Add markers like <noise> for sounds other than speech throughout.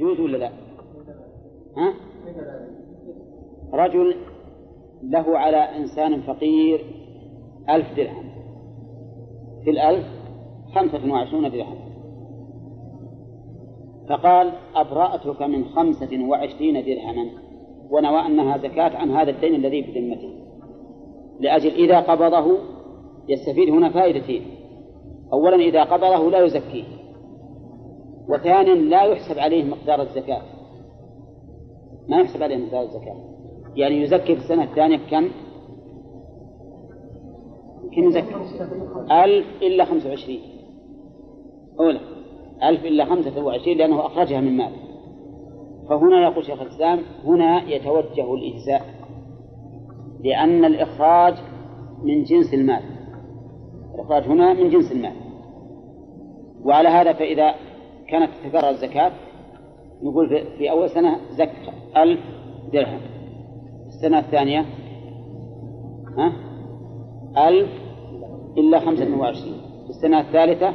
يجوز ولا لا؟ ها؟ رجل له على إنسان فقير ألف درهم. في الألف خمسة وعشرون درهم. فقال أبرأتك من خمسة وعشرين درهما ونوى أنها زكاة عن هذا الدين الذي في ذمته. لأجل إذا قبضه يستفيد هنا فائدتين أولا إذا قبضه لا يزكيه. وثانيا لا يحسب عليه مقدار الزكاة. ما يحسب عليه مقدار الزكاة. يعني يزكي في السنة الثانية كم؟ كم يزكي؟ ألف إلا خمسة وعشرين. أولى. ألف إلا خمسة وعشرين لأنه أخرجها من مال. فهنا يقول شيخ الإسلام هنا يتوجه الإجزاء. لأن الإخراج من جنس المال. الإخراج هنا من جنس المال. وعلى هذا فإذا كانت تتكرر الزكاة نقول في أول سنة زك ألف درهم. السنة الثانية ها؟ ألف إلا خمسة وعشرين. السنة الثالثة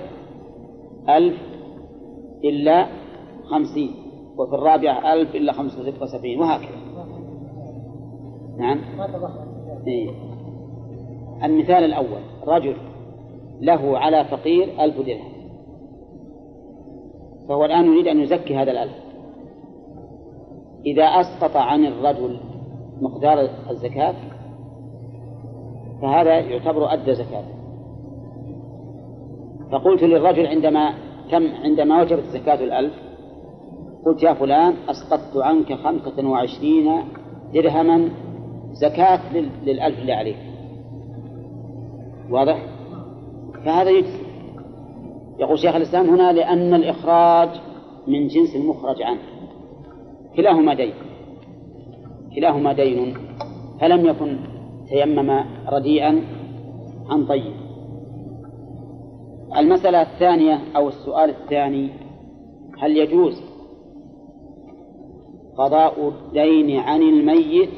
ألف إلا خمسين. وفي الرابعة ألف إلا خمسة وسبعين. وهكذا. نعم؟ إيه. المثال الأول رجل له على فقير ألف درهم. فهو الآن يريد أن يزكي هذا الألف. إذا أسقط عن الرجل مقدار الزكاة فهذا يعتبر أدى زكاته فقلت للرجل عندما تم عندما وجبت زكاة الألف قلت يا فلان أسقطت عنك خمسة وعشرين درهما زكاة للألف اللي عليك. واضح؟ فهذا يجزي. يقول شيخ الإسلام هنا لأن الإخراج من جنس المخرج عنه. كلاهما دين. كلاهما دين. فلم يكن تيمم رديئا عن طيب. المسألة الثانية أو السؤال الثاني هل يجوز قضاء الدين عن الميت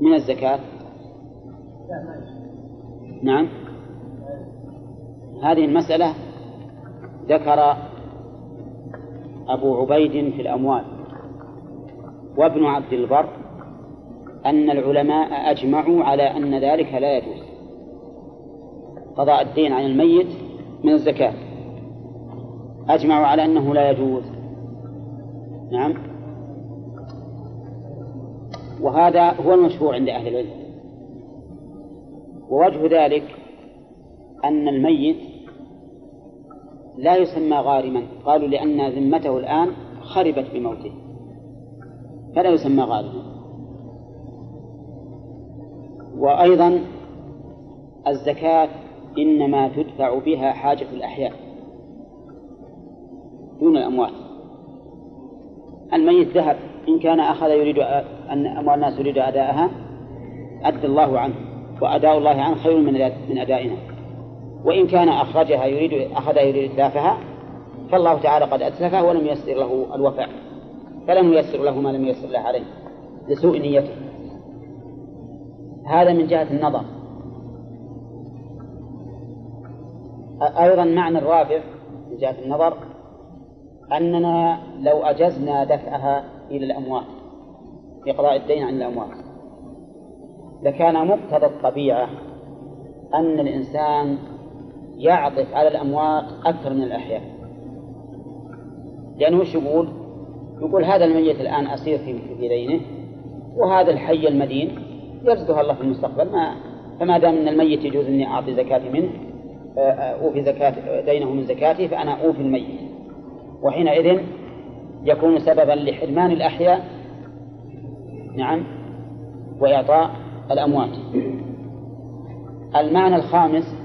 من الزكاة؟ نعم. هذه المسألة ذكر أبو عبيد في الأموال وابن عبد البر أن العلماء أجمعوا على أن ذلك لا يجوز. قضاء الدين عن الميت من الزكاة. أجمعوا على أنه لا يجوز. نعم. وهذا هو المشهور عند أهل العلم. ووجه ذلك أن الميت لا يسمى غارما. قالوا لأن ذمته الآن خربت بموته. فلا يسمى غارما. وأيضا الزكاة إنما تدفع بها حاجة الأحياء دون الأموات. الميت ذهب. إن كان أخذ يريد أن أموال الناس يريد أداءها أدى الله عنه وأداء الله عنه خير من من أدائنا. وإن كان أخرجها يريد أخذها يريد إتلافها فالله تعالى قد أتلفه ولم ييسر له الوفاء فلم ييسر له ما لم ييسر له عليه لسوء نيته. هذا من جهة النظر. أيضا معنى الرابع من جهة النظر أننا لو أجزنا دفعها إلى الأموات لقضاء الدين عن الأموات. لكان مقتضى الطبيعة أن الإنسان يعطف على الأموات أكثر من الأحياء. لأنه وش يقول؟ يقول هذا الميت الآن أسير في دينه وهذا الحي المدين يرزقها الله في المستقبل. ما فما دام أن الميت يجوز أني أعطي زكاتي منه آه، آه، أوفي زكاة دينه من زكاتي فأنا أوفي الميت. وحينئذ يكون سببا لحرمان الأحياء نعم وإعطاء الأموات. المعنى الخامس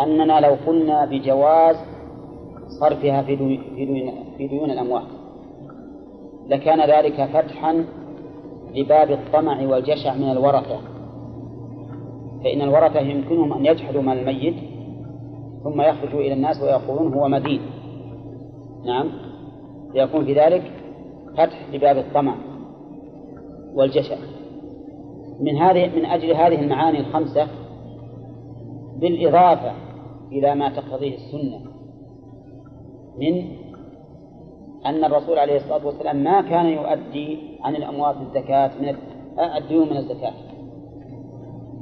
أننا لو قلنا بجواز صرفها في ديون, في ديون, في ديون الأموات لكان ذلك فتحا لباب الطمع والجشع من الورثة. فإن الورثة يمكنهم أن يجحدوا مال الميت ثم يخرجوا إلى الناس ويقولون هو مدين. نعم. يكون في ذلك فتح لباب الطمع والجشع. من هذه من أجل هذه المعاني الخمسة بالإضافة إلى ما تقتضيه السنة من أن الرسول عليه الصلاة والسلام ما كان يؤدي عن الأموات الزكاة من الديون من الزكاة.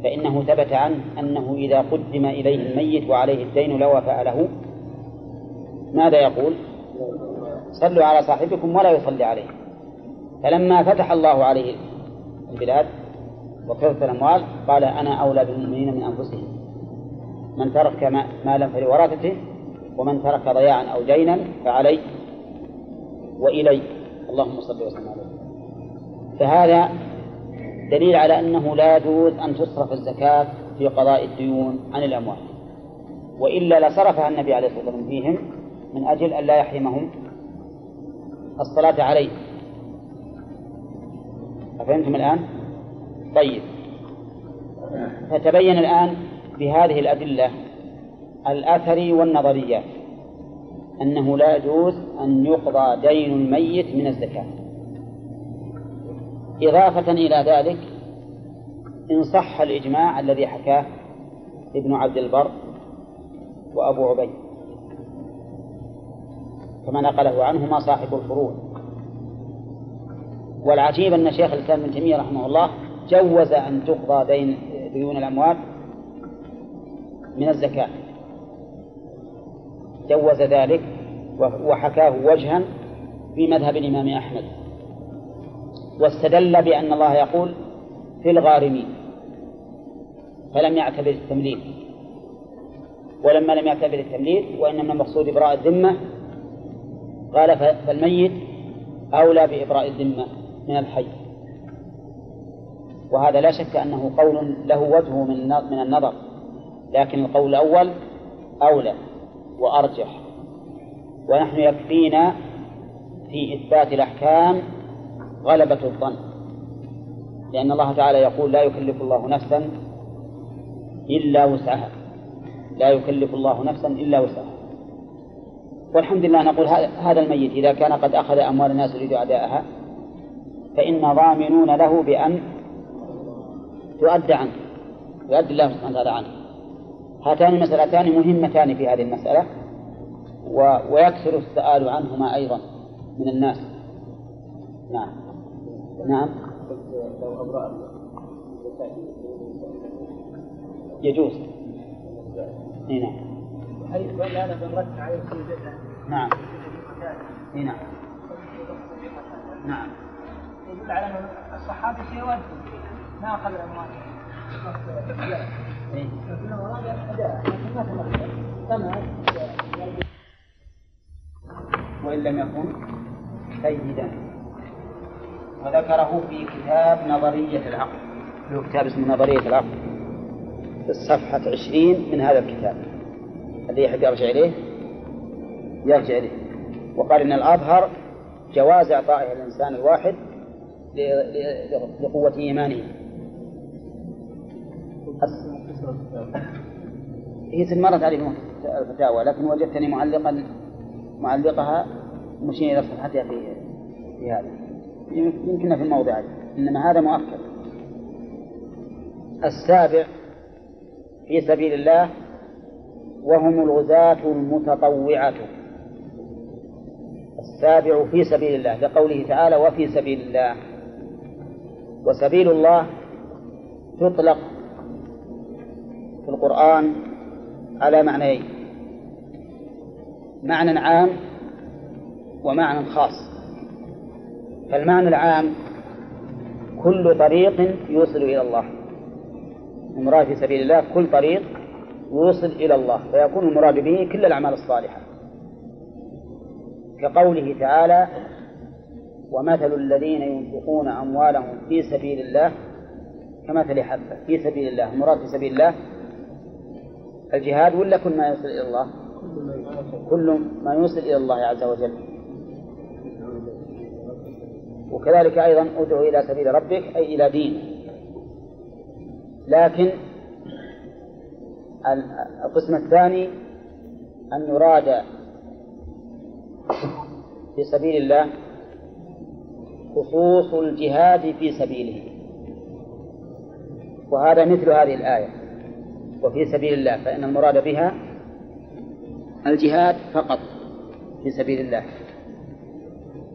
فإنه ثبت عنه أنه إذا قدم إليه الميت وعليه الدين لو فعله ماذا يقول؟ صلوا على صاحبكم ولا يصلي عليه. فلما فتح الله عليه البلاد وكثرت الأموال قال أنا أولى بالمؤمنين من أنفسهم. من ترك مالا فلورثته ومن ترك ضياعا أو دينا فعلي وإلي. اللهم صل وسلم عليه. فهذا دليل على أنه لا يجوز أن تصرف الزكاة في قضاء الديون عن الأموال. وإلا لصرفها النبي عليه الصلاة والسلام فيهم من أجل أن لا يحرمهم الصلاة عليه. أفهمتم الآن؟ طيب. فتبين الآن بهذه الأدلة الأثري والنظريات أنه لا يجوز أن يقضى دين الميت من الزكاة. إضافة إلى ذلك إن صح الإجماع الذي حكاه ابن عبد البر وأبو عبيد كما نقله عنهما صاحب الفروع. والعجيب أن شيخ الإسلام ابن تيمية رحمه الله جوز أن تقضى دين ديون الأموات من الزكاة. جوز ذلك وحكاه وجها في مذهب الإمام أحمد. واستدل بأن الله يقول في الغارمين فلم يعتبر التمليك. ولما لم يعتبر التمليك وإنما المقصود إبراء الذمة قال فالميت أولى بإبراء الذمة من الحي. وهذا لا شك أنه قول له وجه من النظر. لكن القول الأول أولى وأرجح. ونحن يكفينا في إثبات الأحكام غلبة الظن. لأن الله تعالى يقول لا يكلف الله نفسا إلا وسعها. لا يكلف الله نفسا إلا وسعها. والحمد لله نقول هذا الميت إذا كان قد أخذ أموال الناس يريد أداءها فإن ضامنون له بأن تؤدى عنه يؤدي الله سبحانه وتعالى عنه. هاتان المسألتان مهمتان في هذه المسألة و... ويكثر السؤال عنهما أيضا من الناس. نعم. نعم. يجوز. إي نعم. حيث أنا بنرد عليه نعم. إي نعم. نعم. يدل على أن الصحابه يود ما اخذ الاموال وإن لم يكن سيدا وذكره في كتاب نظرية العقل. له كتاب اسمه نظرية العقل. في الصفحة عشرين من هذا الكتاب. الذي يحب يرجع إليه؟ يرجع إليه. وقال إن الأظهر جواز إعطائه الإنسان الواحد لقوة إيمانه. هي مرت عليه الفتاوى لكن وجدتني معلقا معلقها مشير إلى صفحتها في في هذا يمكن في الموضع إنما هذا مؤكد. السابع في سبيل الله وهم الغزاة المتطوعة. السابع في سبيل الله لقوله تعالى وفي سبيل الله. وسبيل الله تطلق القرآن على معنيين. معنى عام ومعنى خاص. فالمعنى العام كل طريق يوصل إلى الله. المراد في سبيل الله كل طريق يوصل إلى الله فيكون المراد به كل الأعمال الصالحة. كقوله تعالى ومثل الذين ينفقون أموالهم في سبيل الله كمثل حبة في سبيل الله. المراد في سبيل الله الجهاد ولا كل ما يوصل إلى الله؟ كل ما يوصل إلى الله عز وجل. وكذلك أيضا ادعو إلى سبيل ربك أي إلى دين. لكن القسم الثاني أن يراد في سبيل الله خصوص الجهاد في سبيله. وهذا مثل هذه الآية. وفي سبيل الله فإن المراد بها الجهاد فقط في سبيل الله.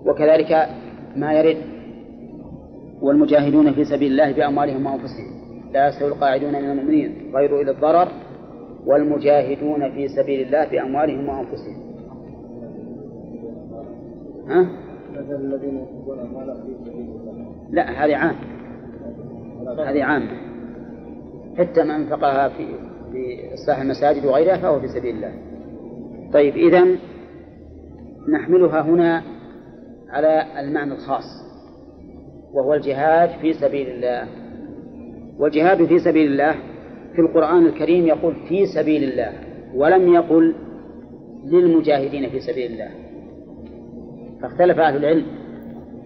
وكذلك ما يرد والمجاهدون في سبيل الله بأموالهم وأنفسهم. لا يستوي القاعدون من المؤمنين غير إلى الضرر والمجاهدون في سبيل الله بأموالهم وأنفسهم. ها؟ لا هذه عام. هذه عامة حتى من أنفقها في في إصلاح المساجد وغيرها فهو في سبيل الله. طيب إذا نحملها هنا على المعنى الخاص وهو الجهاد في سبيل الله. والجهاد في سبيل الله في القرآن الكريم يقول في سبيل الله ولم يقل للمجاهدين في سبيل الله. فاختلف أهل العلم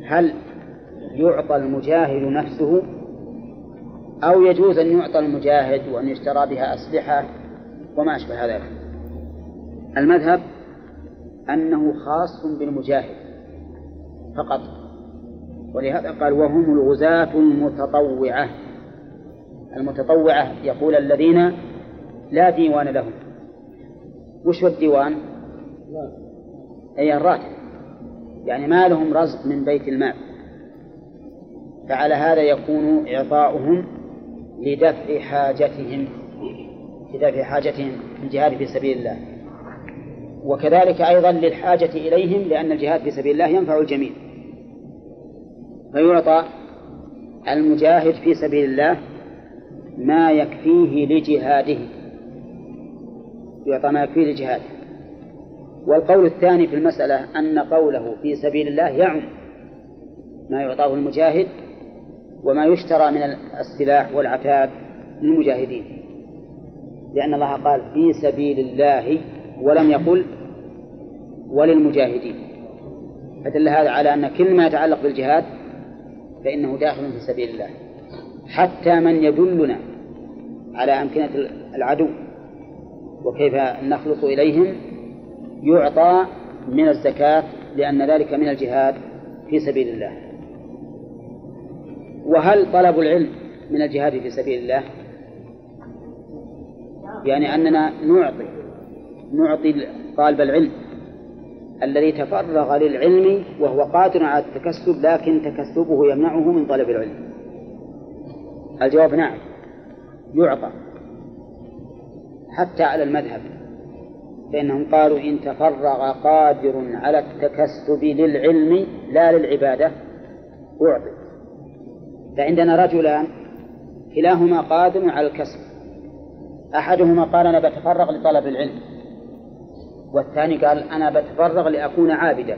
هل يعطى المجاهد نفسه أو يجوز أن يعطى المجاهد وأن يشترى بها أسلحة وما أشبه ذلك. المذهب أنه خاص بالمجاهد فقط. ولهذا قال وهم الغزاة المتطوعة. المتطوعة يقول الذين لا ديوان لهم. وش هو الديوان؟ أي الراتب. يعني ما لهم رزق من بيت المال. فعلى هذا يكون إعطاؤهم لدفع حاجتهم لدفع حاجتهم في الجهاد في سبيل الله. وكذلك أيضا للحاجة إليهم لأن الجهاد في سبيل الله ينفع الجميع. فيعطى المجاهد في سبيل الله ما يكفيه لجهاده. يعطى ما يكفيه لجهاده. والقول الثاني في المسألة أن قوله في سبيل الله يعم ما يعطاه المجاهد وما يشترى من السلاح والعتاد للمجاهدين. لأن الله قال في سبيل الله ولم يقل وللمجاهدين. فدل هذا على أن كل ما يتعلق بالجهاد فإنه داخل في سبيل الله. حتى من يدلنا على أمكنة العدو وكيف نخلص إليهم يعطى من الزكاة لأن ذلك من الجهاد في سبيل الله. وهل طلب العلم من الجهاد في سبيل الله؟ يعني أننا نعطي نعطي طالب العلم الذي تفرغ للعلم وهو قادر على التكسب لكن تكسبه يمنعه من طلب العلم. الجواب نعم يعطى حتى على المذهب فإنهم قالوا إن تفرغ قادر على التكسب للعلم لا للعبادة أعطي. فعندنا رجلان كلاهما قادر على الكسب. أحدهما قال أنا بتفرغ لطلب العلم والثاني قال أنا بتفرغ لأكون عابدا.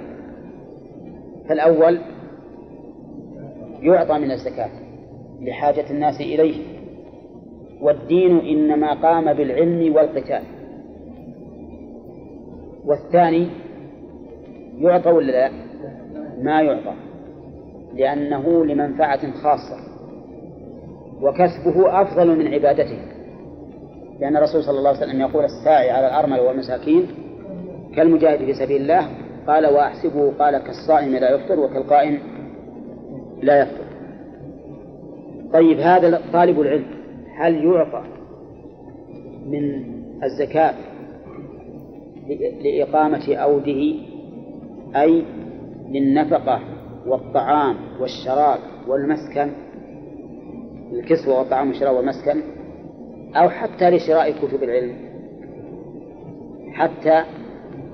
فالأول يعطى من الزكاة لحاجة الناس إليه والدين إنما قام بالعلم والقتال. والثاني يعطى ولا لا؟ ما يعطى. لأنه لمنفعة خاصة. وكسبه أفضل من عبادته. لأن الرسول صلى الله عليه وسلم يقول الساعي على الأرمل والمساكين كالمجاهد في سبيل الله. قال وأحسبه قال كالصائم لا يفطر وكالقائم لا يفطر. طيب هذا طالب العلم هل يعطى من الزكاة لإقامة أوده أي للنفقة والطعام والشراب والمسكن الكسوة والطعام والشراب والمسكن أو حتى لشراء كتب العلم حتى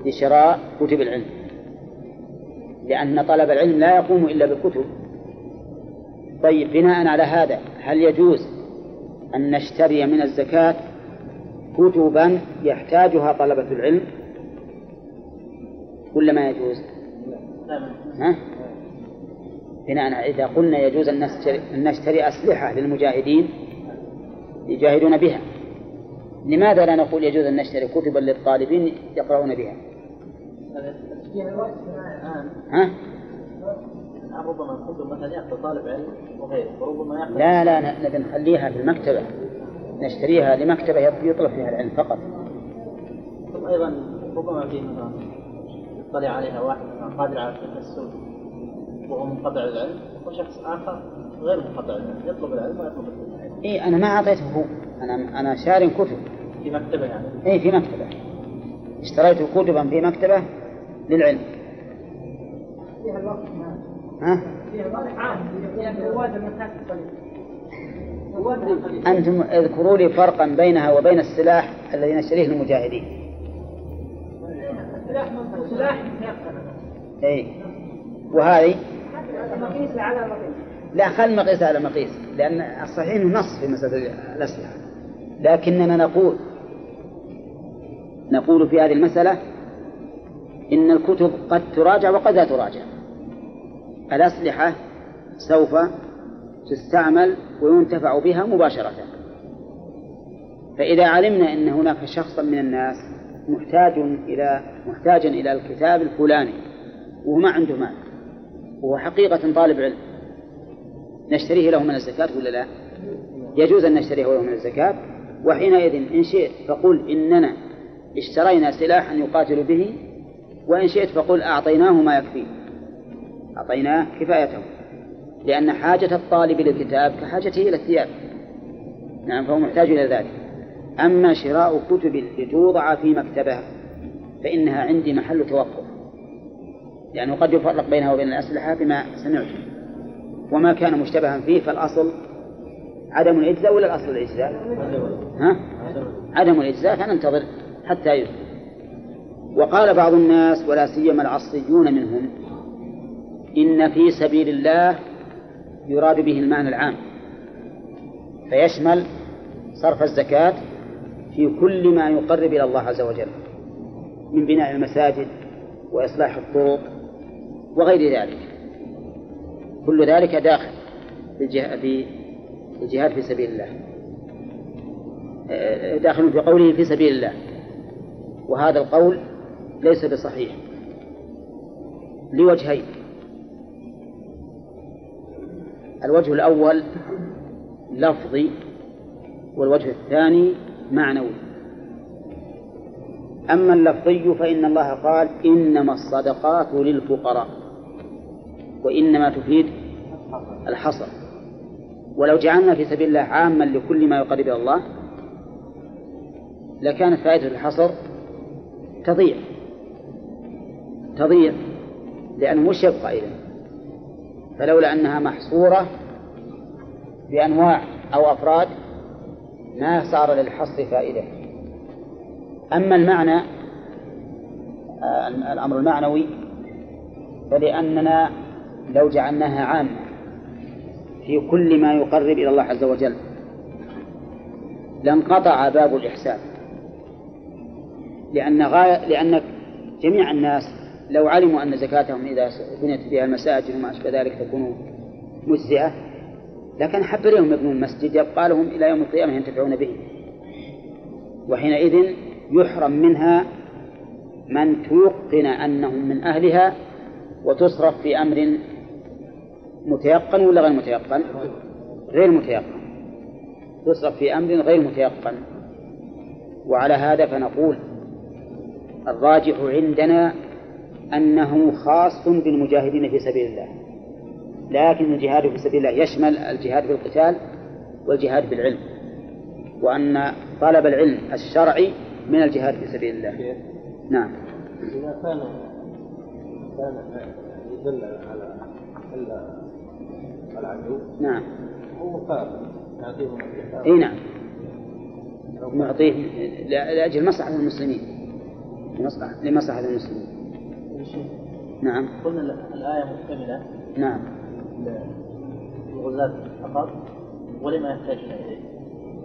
لشراء كتب العلم لأن طلب العلم لا يقوم إلا بالكتب طيب بناء على هذا هل يجوز أن نشتري من الزكاة كتبا يحتاجها طلبة العلم ولا ما يجوز؟ ها؟ بناء إذا قلنا يجوز أن نشتري, أن نشتري أسلحة للمجاهدين يجاهدون بها لماذا لا نقول يجوز أن نشتري كتبا للطالبين يقرؤون بها؟ ها؟ ربما الكتب مثلا يأخذ طالب علم وغيره وربما ياخذ لا لا نبي نخليها في المكتبة نشتريها لمكتبة يطلب فيها العلم فقط ثم أيضا ربما في مثلا يطلع عليها واحد قادر على التكسب وهو منقطع العلم وشخص آخر غير منقطع العلم يطلب العلم ويطلب العلم. إي أنا ما أعطيته هو. أنا أنا شاري كتب. في مكتبة يعني. إي في مكتبة. اشتريت كتبا في مكتبة للعلم. فيها الوقت ها؟ فيها الوقت عام. أنتم اذكروا لي فرقا بينها وبين السلاح الذي نشتريه للمجاهدين. السلاح سلاح اي وهذه؟ مقيس على مقيس لا خل مقيس على مقيس لأن الصحيح أنه نص في مسألة الأسلحة. لكننا نقول نقول في هذه المسألة إن الكتب قد تراجع وقد لا تراجع. الأسلحة سوف تستعمل وينتفع بها مباشرة. فإذا علمنا أن هناك شخصا من الناس محتاج إلى محتاجا إلى الكتاب الفلاني وهو ما عنده مال وهو حقيقة طالب علم. نشتريه له من الزكاة ولا لا؟ يجوز أن نشتريه له من الزكاة. وحينئذ إن شئت فقل إننا اشترينا سلاحا يقاتل به وإن شئت فقل أعطيناه ما يكفيه أعطيناه كفايته لأن حاجة الطالب للكتاب كحاجته إلى الثياب. نعم فهو محتاج إلى ذلك. أما شراء كتب لتوضع في مكتبه فإنها عندي محل توقف. لأنه قد يفرق بينها وبين الأسلحة بما سمعت وما كان مشتبها فيه فالأصل عدم الإجزاء ولا الأصل الإجزاء؟ ها؟ عدم الإجزاء فننتظر حتى يثبت وقال بعض الناس ولا سيما العصريون منهم إن في سبيل الله يراد به المعنى العام فيشمل صرف الزكاة في كل ما يقرب إلى الله عز وجل من بناء المساجد وإصلاح الطرق وغير ذلك. كل ذلك داخل في الجهاد في سبيل الله. داخل في قوله في سبيل الله. وهذا القول ليس بصحيح. لوجهين. الوجه الأول لفظي والوجه الثاني معنوي. أما اللفظي فإن الله قال إنما الصدقات للفقراء. وإنما تفيد الحصر. ولو جعلنا في سبيل الله عاما لكل ما يقرب إلى الله لكانت فائدة الحصر تضيع. تضيع لأنه مش يبقى إذن فلولا أنها محصورة بأنواع أو أفراد ما صار للحصر فائدة. أما المعنى آه، الأمر المعنوي فلأننا لو جعلناها عامة في كل ما يقرب إلى الله عز وجل لانقطع باب الإحسان. لأن غاية لأن جميع الناس لو علموا أن زكاتهم إذا بنيت فيها المساجد وما أشبه ذلك تكون مجزئة لكن حب لهم يبنون المسجد يبقى لهم إلى يوم القيامة ينتفعون به. وحينئذ يحرم منها من توقن أنهم من أهلها وتصرف في أمر متيقن ولا غير متيقن؟ غير متيقن. تصرف في أمر غير متيقن. وعلى هذا فنقول الراجح عندنا أنه خاص بالمجاهدين في سبيل الله. لكن الجهاد في سبيل الله يشمل الجهاد بالقتال والجهاد بالعلم. وأن طلب العلم الشرعي من الجهاد في سبيل الله. نعم. إذا كان كان يدل على العدو. نعم. هو يعطيهم إي نعم. نعطيه لأجل مصلحة المسلمين. لمصلحة لمصلحة المسلمين. نعم. قلنا الآية محتملة نعم. الغزاة فقط ولما يحتاج إليه.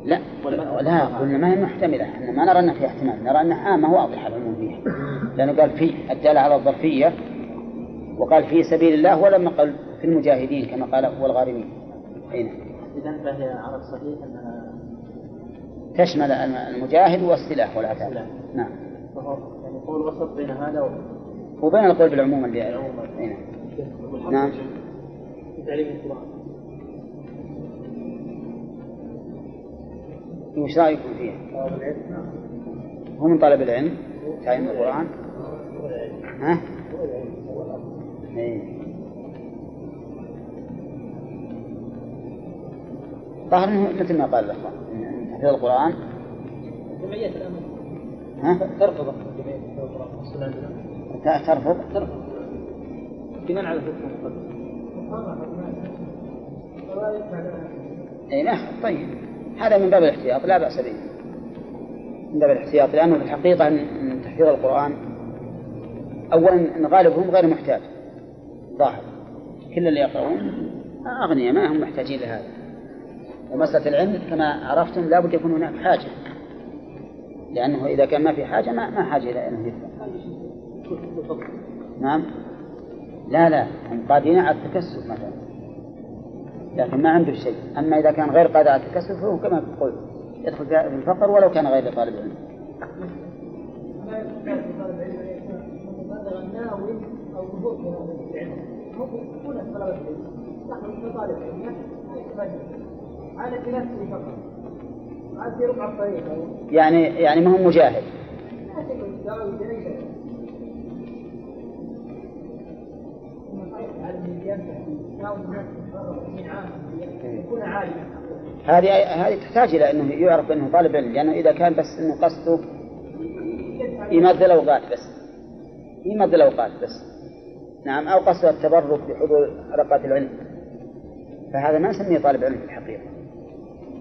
لا. لا قلنا ما هي محتملة. إحنا ما نرى أن فيها احتمال. نرى أنها عامة واضحة العموم فيها لأنه قال في الدالة على الظرفية وقال في سبيل الله ولم قال في المجاهدين كما قال والغارمين أين إذا فهي على الصحيح أنها تشمل المجاهد والسلاح والعتاد نعم. فهو يعني قول وسط بين هذا و... وبين القول بالعموم اللي نعم. في تعليم القرآن. وش رأيكم فيها؟ هو من طلب العلم تعليم القرآن؟ ها؟ إيه. ظاهر انه مثل ما قال الاخوان حفظ القرآن. جمعية الأمن. ها؟ ترفض ترفض؟ ترفض. بناء على المقدم اي نعم طيب. هذا من باب الاحتياط. لا بأس به. من باب الاحتياط. لأنه في الحقيقة أن تحفيظ القرآن أولا أن غالبهم غير محتاج. ظاهر. كل اللي يقرؤون أغنياء ما هم محتاجين لهذا. ومسألة العلم كما عرفتم لابد يكون هناك حاجة لأنه إذا كان ما في حاجة ما, ما حاجة إلى أنه يدفع نعم لا لا هم قادرين على التكسب مثلا لكن ما عنده شيء أما إذا كان غير قادر على التكسب فهو كما قلت يدخل في الفقر ولو كان غير طالب علم يعني يعني ما هو مجاهد. هذه هذه تحتاج إلى إنه يعرف إنه طالب علم لأنه إذا كان بس إنه قصده يمد الأوقات بس. يمد الأوقات بس. نعم أو قصده التبرك بحضور حلقات العلم. فهذا ما نسميه طالب علم في الحقيقة.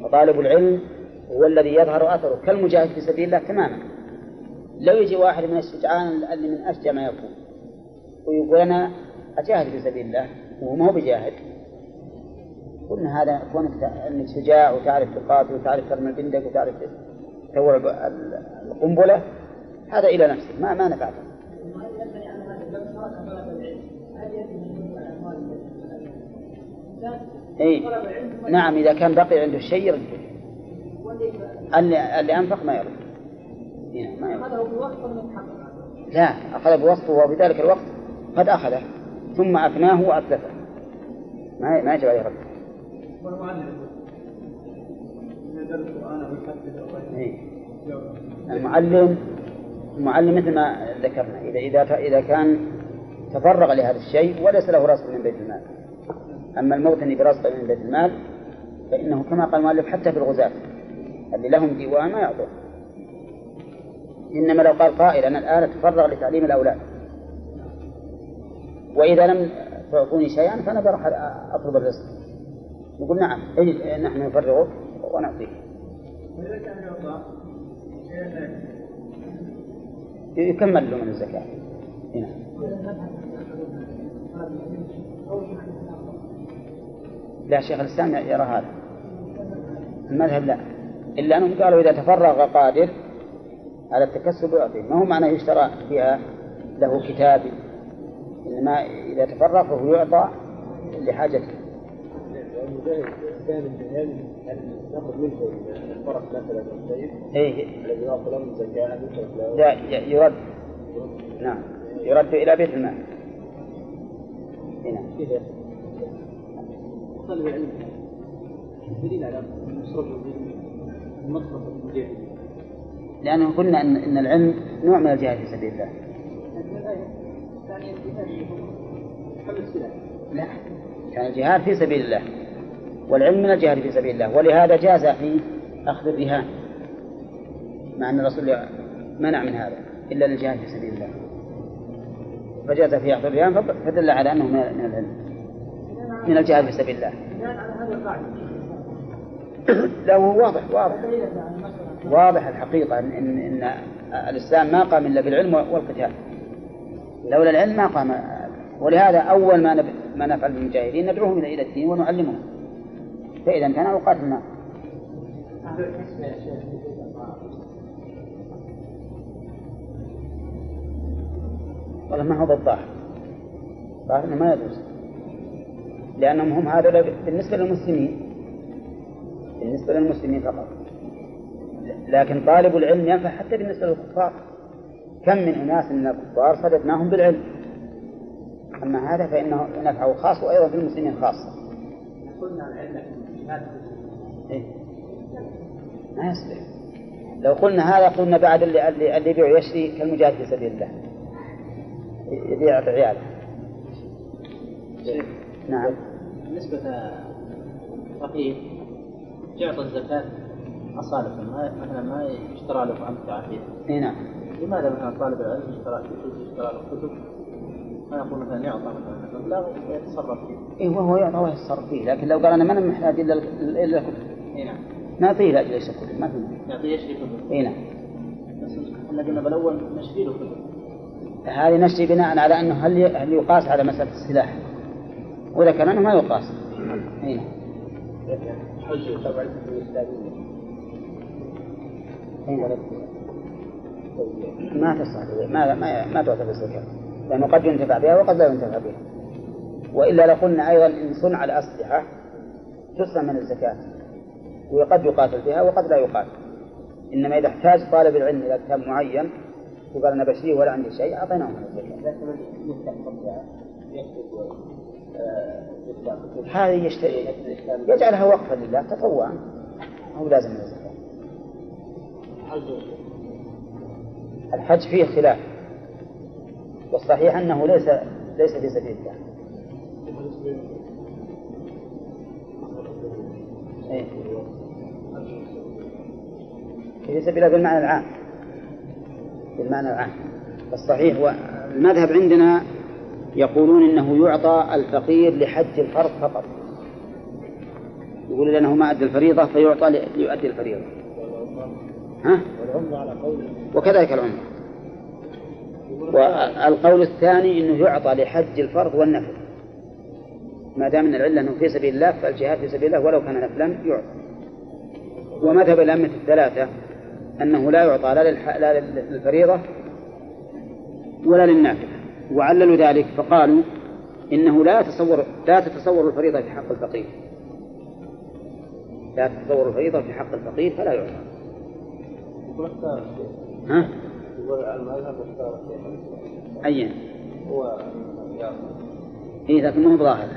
وطالب العلم هو الذي يظهر أثره. كالمجاهد في سبيل الله تماما. لو يجي واحد من الشجعان اللي من أشجع ما يكون ويقول أنا أجاهد في سبيل الله وهو ما هو بجاهد. قلنا هذا كونك أنك شجاع وتعرف تقاتل وتعرف ترمي البندق وتعرف تسوي القنبلة هذا إلى نفسك. ما ما نفعك. اي نعم إذا كان بقي عنده شيء يرده اللي, اللي أنفق ما يرد. ما يرد. لا اخذ بوصفه وفي ذلك الوقت قد أخذه ثم افناه واتلفه ما ما يجب عليه رد. إيه. المعلم المعلم مثل ما ذكرنا إذا إذا إذا كان تفرغ لهذا الشيء وليس له رصد من بيت المال. أما المغتني برصد من بيت المال فإنه كما قال المؤلف حتى في الغزاة اللي لهم ديوان ما يعطون إنما لو قال قائل أنا الآن أتفرغ لتعليم الأولاد. وإذا لم تعطوني شيئا فأنا بروح أطلب الرزق. يقول نعم نحن نفرغك ونعطيك يكمل له من الزكاة. هنا لا شيخ الإسلام يرى هذا. المذهب لا. إلا أنهم قالوا إذا تفرغ قادر على التكسب يعطيه ما هو معنى يشترى فيها له كتاب؟ إنما إذا تفرغ فهو يعطى لحاجته. زكاه لا يرد. نعم. يرد إلى بيت المال. هنا. طلب العلم. دليل على لأنه قلنا أن أن العلم نوع من الجهاد في سبيل الله. لا كان الجهاد في سبيل الله. والعلم من الجهاد في سبيل الله. ولهذا جاز في أخذ الرهان. مع أن الرسول منع من هذا إلا للجهاد في سبيل الله. فجاز في أخذ الرهان فدل على أنه من العلم. من الجهاد في سبيل الله. <coughs> لا هو واضح واضح. واضح الحقيقة إن, إن, إن الإسلام ما قام إلا بالعلم والقتال. لولا العلم ما قام. ولهذا أول ما ما نفعل بالمجاهدين ندعوهم إلى الدين ونعلمهم. فإذا امتنعوا قاتلنا والله ما هو بالظاهر. ظاهر ما يجوز لأنهم هم هذا بالنسبة للمسلمين بالنسبة للمسلمين فقط. لكن طالب العلم ينفع حتى بالنسبة للكفار. كم من أناس من الكفار صددناهم بالعلم. أما هذا فإنه نفعه خاص وأيضا في المسلمين خاصة. قلنا العلم إيه؟ ما يصلح. لو قلنا هذا قلنا بعد اللي اللي يبيع ويشتري كالمجاهد في سبيل الله. يبيع بعياله نعم. بالنسبة فقير يعطى الزكاة أصالة ما مثلا ما يشترى له أمتعة فيه. إي نعم. لماذا مثلا طالب العلم يشترى يشترى له كتب؟ ما يقول مثلا يعطى مثلا مبلغ ويتصرف فيه. إيه وهو يعطى ويتصرف فيه. لكن لو قال أنا ما أنا محتاج إلا إلا الكتب إي نعم. نعطيه لاجل ليس كتب ما في. مانع. يعطيه يشري كتب إي نعم. بس إحنا قلنا بالأول نشري له كتب. هذه نشري بناء على أنه هل هل يقاس على مسألة السلاح؟ وذكر أنه ما يقاس. أي. ما تصح. ما ما ما تعتبر زكاة لأنه قد ينتفع بها وقد لا ينتفع بها. وإلا لقلنا أيضا إن صنع الأسلحة تسلم من الزكاة. وقد يقاتل بها وقد لا يقاتل. إنما إذا احتاج طالب العلم إلى كتاب معين وقال أنا بشريه ولا عندي شيء أعطيناه من الزكاة. هذه يشتري يجعلها وقفا لله تطوعا أو لازم من الزكاة الحج فيه خلاف. والصحيح أنه ليس ليس في سبيل الله. إيه. في سبيل الله بالمعنى العام. بالمعنى العام. الصحيح والمذهب عندنا يقولون إنه يعطى الفقير لحج الفرض فقط. يقول لأنه ما أدى الفريضة فيعطى ليؤدي الفريضة. ها؟ وكذلك العمرة. والقول الثاني إنه يعطى لحج الفرض والنفل. ما دام إن العلة إنه في سبيل الله فالجهاد في سبيل الله ولو كان نفلا يعطى. ومذهب الأئمة الثلاثة أنه لا يعطى لا, للفريضة ولا للنافلة. وعللوا ذلك فقالوا إنه لا يتصور لا تتصور الفريضة في حق الفقير لا تتصور الفريضة في حق الفقير فلا يعطى ها؟ يقول المذهب اختار أيا. هو إيه لكن ما هو ظاهر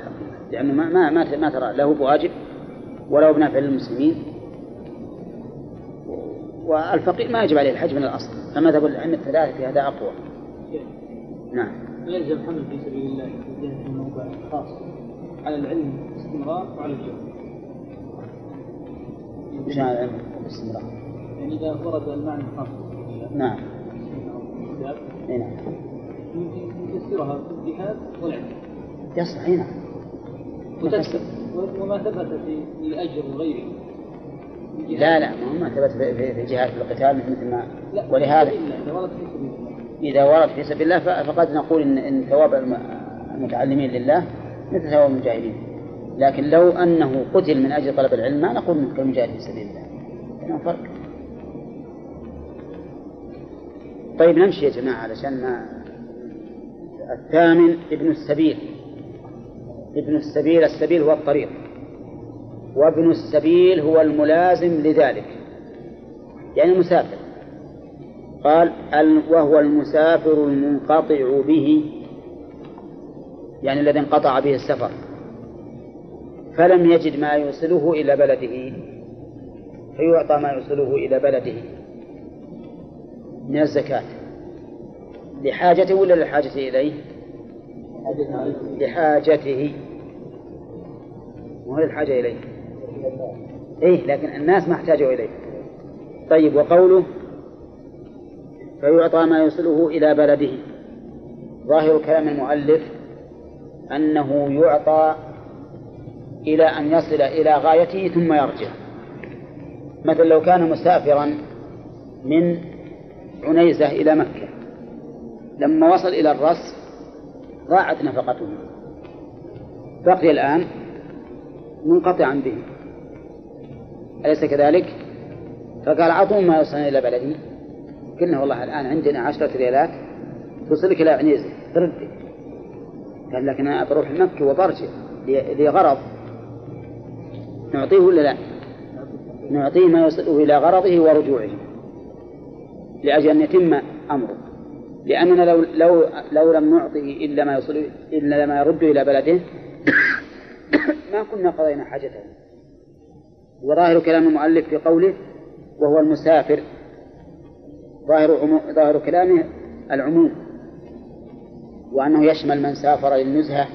لأنه ما ما ما, ما ترى. له بواجب ولا بنافع للمسلمين والفقير ما يجب عليه الحج من الأصل. فمذهب الأئمة الثلاثة في هذا أقوى. نعم. يلزم حمل في سبيل الله في الموضع خاص على العلم باستمرار وعلى الجهل مش على العلم باستمرار. يعني إذا ورد المعنى الخاص في سبيل الله. نعم. اي نعم. يمكن يفسرها في الجهاد والعلم. يصح اي نعم. وما ثبت في لأجر غيره لا لا ما ثبت في- جهاد القتال مثل ما ولهذا إذا ورد في سبيل الله فقد نقول إن, إن ثواب الم- المتعلمين لله مثل ثواب المجاهدين. لكن لو أنه قتل من أجل طلب العلم ما نقول إنه كالمجاهد في سبيل الله. بينهم فرق. طيب نمشي يا جماعة علشان ما الثامن ابن السبيل. ابن السبيل السبيل هو الطريق. وابن السبيل هو الملازم لذلك. يعني المسافر قال ال- وهو المسافر المنقطع به. يعني الذي انقطع به السفر. فلم يجد ما يوصله إلى بلده. فيعطى ما يوصله إلى بلده. من الزكاة. لحاجته ولا للحاجة إليه؟ لحاجته. وهو للحاجة إليه. إيه لكن الناس ما احتاجوا إليه. طيب وقوله فيعطى ما يوصله إلى بلده. ظاهر كلام المؤلف أنه يعطى إلى أن يصل إلى غايته ثم يرجع. مثل لو كان مسافرا من عنيزة إلى مكة لما وصل إلى الرص ضاعت نفقته. بقي الآن منقطعا به. أليس كذلك؟ فقال أعطوا ما يوصلني إلى بلدي. قلنا والله الآن عندنا عشرة ريالات توصلك إلى عنيزة تردي قال لكن أنا بروح مكة وبرجع لي لي غرض نعطيه ولا لا؟ نعطيه ما يوصله إلى غرضه ورجوعه. لأجل أن يتم أمره. لأننا لو لو لو لم نعطه إلا ما يوصل إلا ما يرد إلى بلده <coughs> ما كنا قضينا حاجته. وظاهر كلام المؤلف في قوله وهو المسافر. ظاهر عمو... ظاهر كلامه العموم وأنه يشمل من سافر للنزهة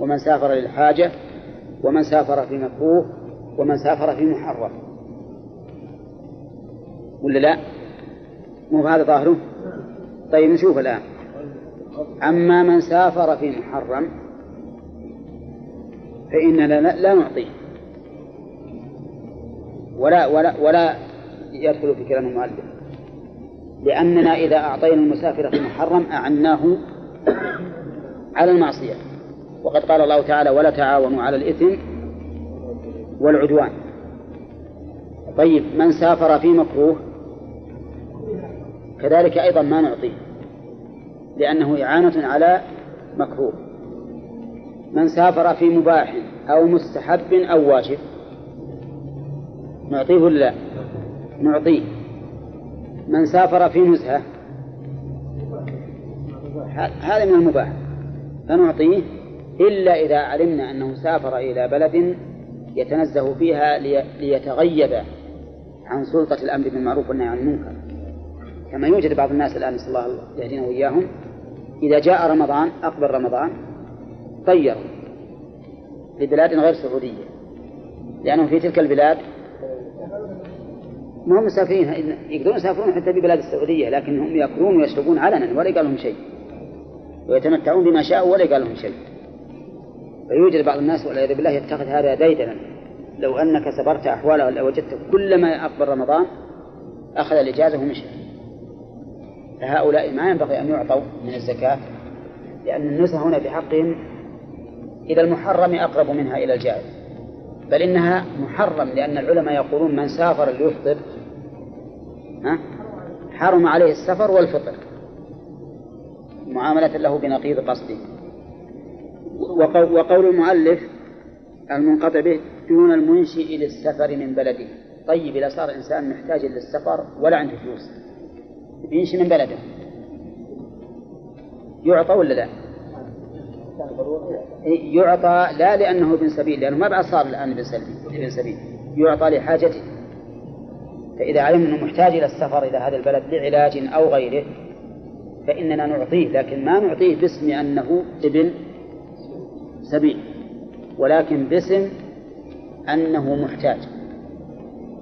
ومن سافر للحاجة ومن سافر في مكروه ومن سافر في محرم ولا لا؟ مو هذا ظاهره؟ طيب نشوف الآن أما من سافر في محرم فإننا لا, نعطيه ولا ولا ولا يدخل في كلام المؤلف لأننا إذا أعطينا المسافر في محرم أعناه على المعصية. وقد قال الله تعالى ولا تعاونوا على الإثم والعدوان. طيب من سافر في مكروه كذلك أيضا ما نعطيه لأنه إعانة على مكروه. من سافر في مباح أو مستحب أو واجب نعطيه ولا لا؟ نعطيه. من سافر في نزهة. هذا من المباح. فنعطيه إلا إذا علمنا أنه سافر إلى بلد يتنزه فيها ليتغيب عن سلطة الأمر بالمعروف والنهي عن المنكر. كما يوجد بعض الناس الآن نسأل الله يهدينا وإياهم. إذا جاء رمضان أقبل رمضان طيروا لبلاد غير سعودية لأنهم في تلك البلاد ما هم مسافرين يقدرون يسافرون حتى في بلاد السعودية لكنهم يأكلون ويشربون علنا ولا قال لهم شيء. ويتمتعون بما شاءوا ولا قال لهم شيء. فيوجد بعض الناس والعياذ بالله يتخذ هذا ديدنا. لو أنك سبرت أحواله لوجدت كلما أقبل رمضان أخذ الإجازة ومشى. فهؤلاء ما ينبغي أن يعطوا من الزكاة لأن النزهة هنا بحقهم إلى المحرم أقرب منها إلى الجائز. بل إنها محرم لأن العلماء يقولون من سافر ليفطر حرم عليه السفر والفطر. معاملة له بنقيض قصده. وقول المؤلف المنقطع به دون المنشئ للسفر من بلده. طيب إذا صار الإنسان محتاج للسفر ولا عنده فلوس ينشي من بلده. يعطى ولا لا؟ يعطى لا لأنه ابن سبيل لأنه ما بعد صار الآن ابن سبيل. ابن سبيل. يعطى لحاجته. فإذا علمنا أنه محتاج إلى السفر إلى هذا البلد لعلاج أو غيره فإننا نعطيه لكن ما نعطيه باسم أنه ابن سبيل ولكن باسم أنه محتاج.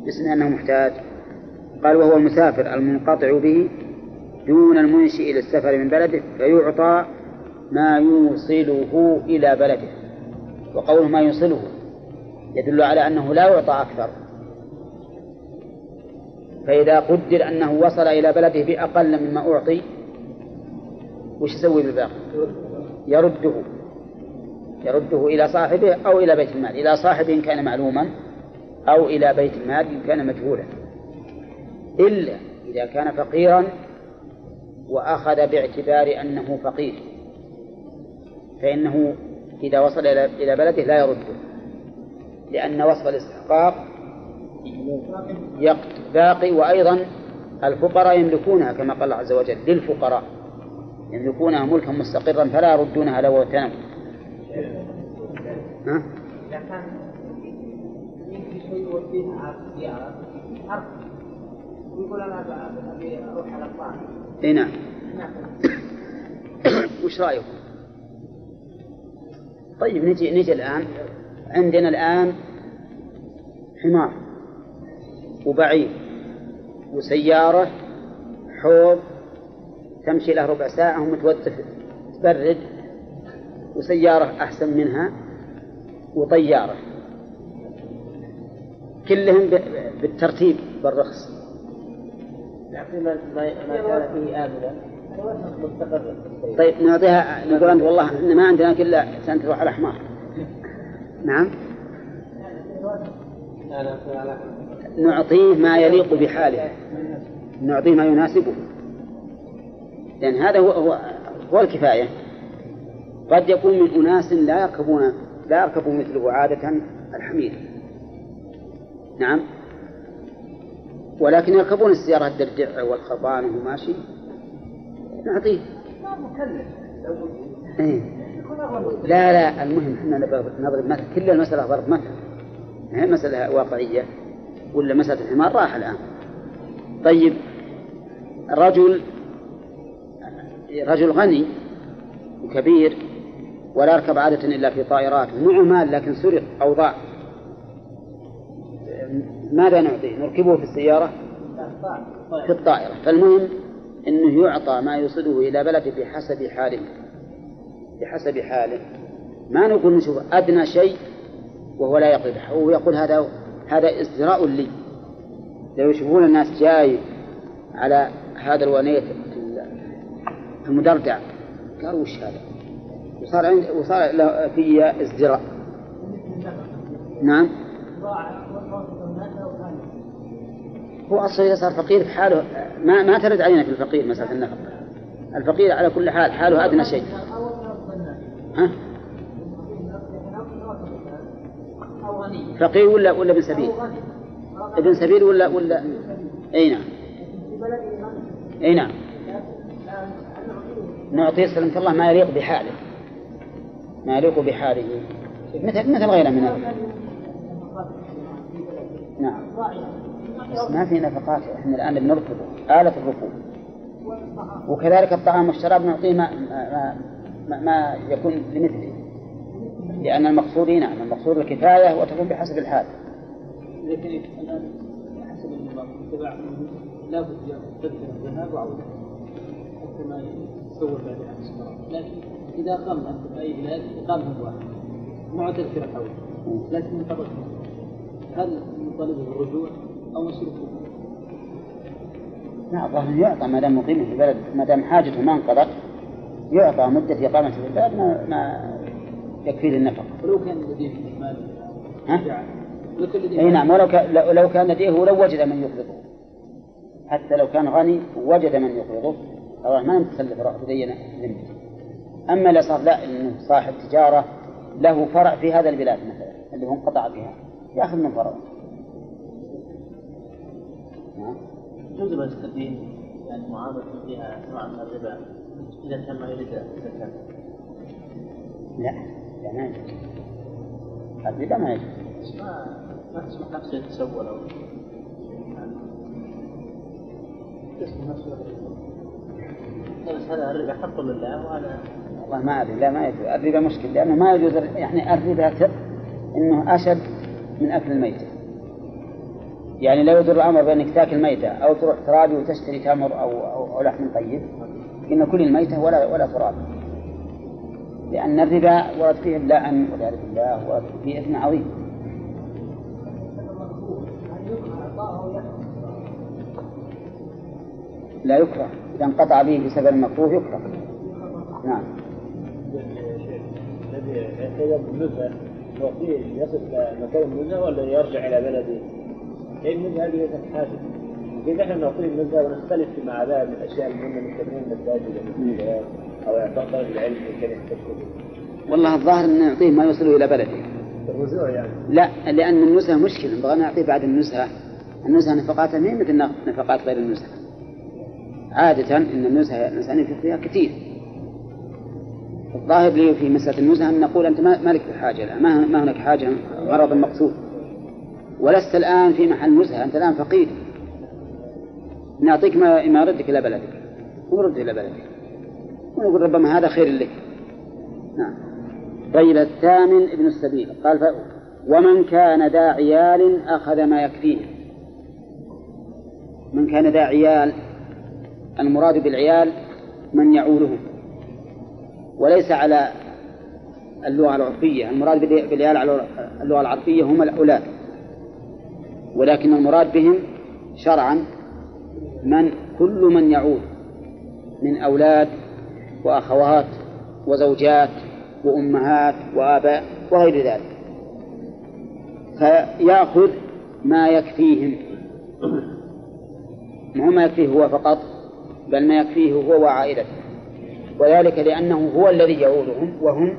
باسم أنه محتاج. قال وهو المسافر المنقطع به دون المنشئ للسفر من بلده فيعطى ما يوصله إلى بلده. وقوله ما يوصله يدل على أنه لا يعطى أكثر. فإذا قدر أنه وصل إلى بلده بأقل مما أعطي وش يسوي بالباقي؟ يرده يرده إلى صاحبه أو إلى بيت المال إلى صاحبه إن كان معلوما أو إلى بيت المال إن كان مجهولا إلا إذا كان فقيرا وأخذ باعتبار أنه فقير فإنه إذا وصل إلى بلده لا يرده لأن وصف الاستحقاق باقي وأيضا الفقراء يملكونها كما قال الله عز وجل للفقراء يملكونها ملكا مستقرا فلا يردونها لو اغتنموا ها؟ ويقول أنا أبي أروح على الطائف. إي نعم. <coughs> وش رأيكم؟ طيب نجي نجي الآن عندنا الآن حمار وبعير وسيارة حوض تمشي له ربع ساعة ومتوتف تبرد وسيارة أحسن منها وطيارة. كلهم بالترتيب بالرخص. لكن ما كان فيه آمنا طيب نعطيها نقول أنت والله إن ما عندنا إلا سنة تروح على حمار. نعم؟ نعطيه ما يليق بحاله. نعطيه ما يناسبه. لأن هذا هو هو, هو الكفاية. قد يكون من أناس لا يركبون لا يركب مثله عادة الحمير. نعم. ولكن يركبون السيارة الدردع والخربان وهو ماشي نعطيه. إيه. لا لا المهم إحنا نضرب مثل كل المسألة ضرب مثل. هي مسألة واقعية. ولا مسألة الحمار راح الآن. طيب رجل رجل غني وكبير ولا يركب عادة إلا في طائرات معه مال لكن سرق أو ضاع ماذا نعطيه؟ نركبه في السيارة؟ في الطائرة. فالمهم أنه يعطى ما يوصله إلى بلده بحسب حاله. بحسب حاله. ما نقول نشوف أدنى شيء وهو لا يقضي يقول هذا هذا ازدراء لي. لو يشوفون الناس جاي على هذا الونية المدردع قالوا وش هذا؟ وصار عند وصار في ازدراء نعم. هو أصلا إذا صار فقير في حاله ما ما ترد علينا في الفقير مسألة النفقة. الفقير على كل حال حاله أدنى شيء. ها؟ فقير ولا ولا ابن سبيل؟ ابن سبيل ولا ولا أي نعم. أي نعم. نعطيه سلمك الله. ما يليق بحاله. ما يليق بحاله. مثل مثل غيره من نعم. بس ما في نفقات إحنا الآن بنركضه آلة الركوب وكذلك الطعام والشراب نعطيه ما ما, ما, ما يكون لمثله. لأن المقصود نعم المقصود الكفاية وتكون بحسب الحال. لكن الآن حسب النظام اتباع لا بد تذكر الذهاب وعودة حتى ما يتصور بعد عن لكن إذا قام أنت في أي بلاد إقامة واحد مع تذكرة عودة لكن من قبل هل نطالبه بالرجوع أو نصرفه؟ لا الظاهر يعطى ما دام مقيم في البلد ما دام حاجته ما انقضت يعطى مدة إقامته في البلد ما, ما يكفي للنفقة. ولو كان لديه مال ها؟ إي نعم ولو كان لو كان لديه ولو وجد من يقرضه حتى لو كان غني وجد من يقرضه ما نتسلف روح تدين ذمته أما اللي صار لا إنه صاحب تجارة له فرع في هذا البلاد مثلا اللي هو انقطع بها يأخذ من فرعه. يجوز الدين يعني معاملة فيها نوع من الربا إذا ما يريد الزكاة. لا. لا ما يجوز الربا ما يجوز ما تسمح نفسه يتسول أو تسمح نفسه هذا الربا حق لله وهذا والله ما ادري لا ما يجوز الربا مشكل لأنه ما يجوز يعني الربا انه اشد من اكل الميته يعني لا يضر الامر بانك تاكل ميته أو تروح ترابي وتشتري تمر أو, أو لحم طيب ان كل الميته ولا ولا تراب لأن الربا ورد فيه اللعن والعياذ بالله ورد فيه إثم عظيم. لا يكره. إذا انقطع به بسبب المكروه يكره. نعم. الذي يعتبر بالنزهة يعطيه يصل مكان النزهة ولا يرجع إلى بلده؟ هي النزهة؟ هذه ليست حاجة إذا إحنا نعطيه النزهة ونختلف مع الأشياء المهمة أو طلب العلم في كلمة والله الظاهر أن نعطيه ما يوصله إلى بلده. الرجوع يعني. لا لأن النزهة مشكلة. نبغى نعطيه بعد النزهة. النزهة نفقاتها ما مثل نفقات غير النزهة. عادة أن النزهة الإنسان ينفق فيها كثير. الظاهر لي في مسألة النزهة أن نقول أنت ما لك حاجة لا. ما, ما هناك حاجة. غرض مقصود. ولست الآن في محل نزهة. أنت الآن فقير. نعطيك ما يردك إلى بلدك. ونرد إلى بلدك. ونقول ربما هذا خير لك نعم. طيب الثامن ابن السبيل. قال ف... ومن كان ذا عيال أخذ ما يكفيه. من كان ذا عيال المراد بالعيال من يعولهم وليس على اللغة العرفية. المراد بالعيال على اللغة العرفية هم الأولاد. ولكن المراد بهم شرعا من كل من يعود من أولاد وأخوات وزوجات وأمهات وآباء وغير ذلك. فيأخذ ما يكفيهم. ما ما يكفيه هو فقط بل ما يكفيه هو وعائلته. وذلك لأنه هو الذي يعودهم وهم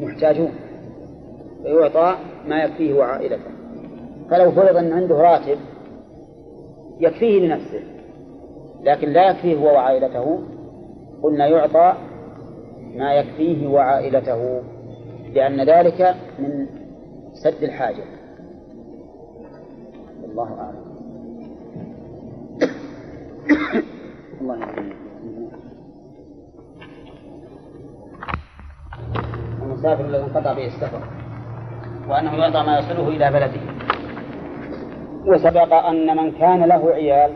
محتاجون. فيعطى ما يكفيه وعائلته. فلو فرض أن عنده راتب يكفيه لنفسه لكن لا يكفيه هو وعائلته قلنا يعطى ما يكفيه وعائلته لأن ذلك من سد الحاجة. الله أعلم. الله يعلم المسافر الذي انقطع به السفر وأنه يعطى ما يصله إلى بلده. وسبق أن من كان له عيال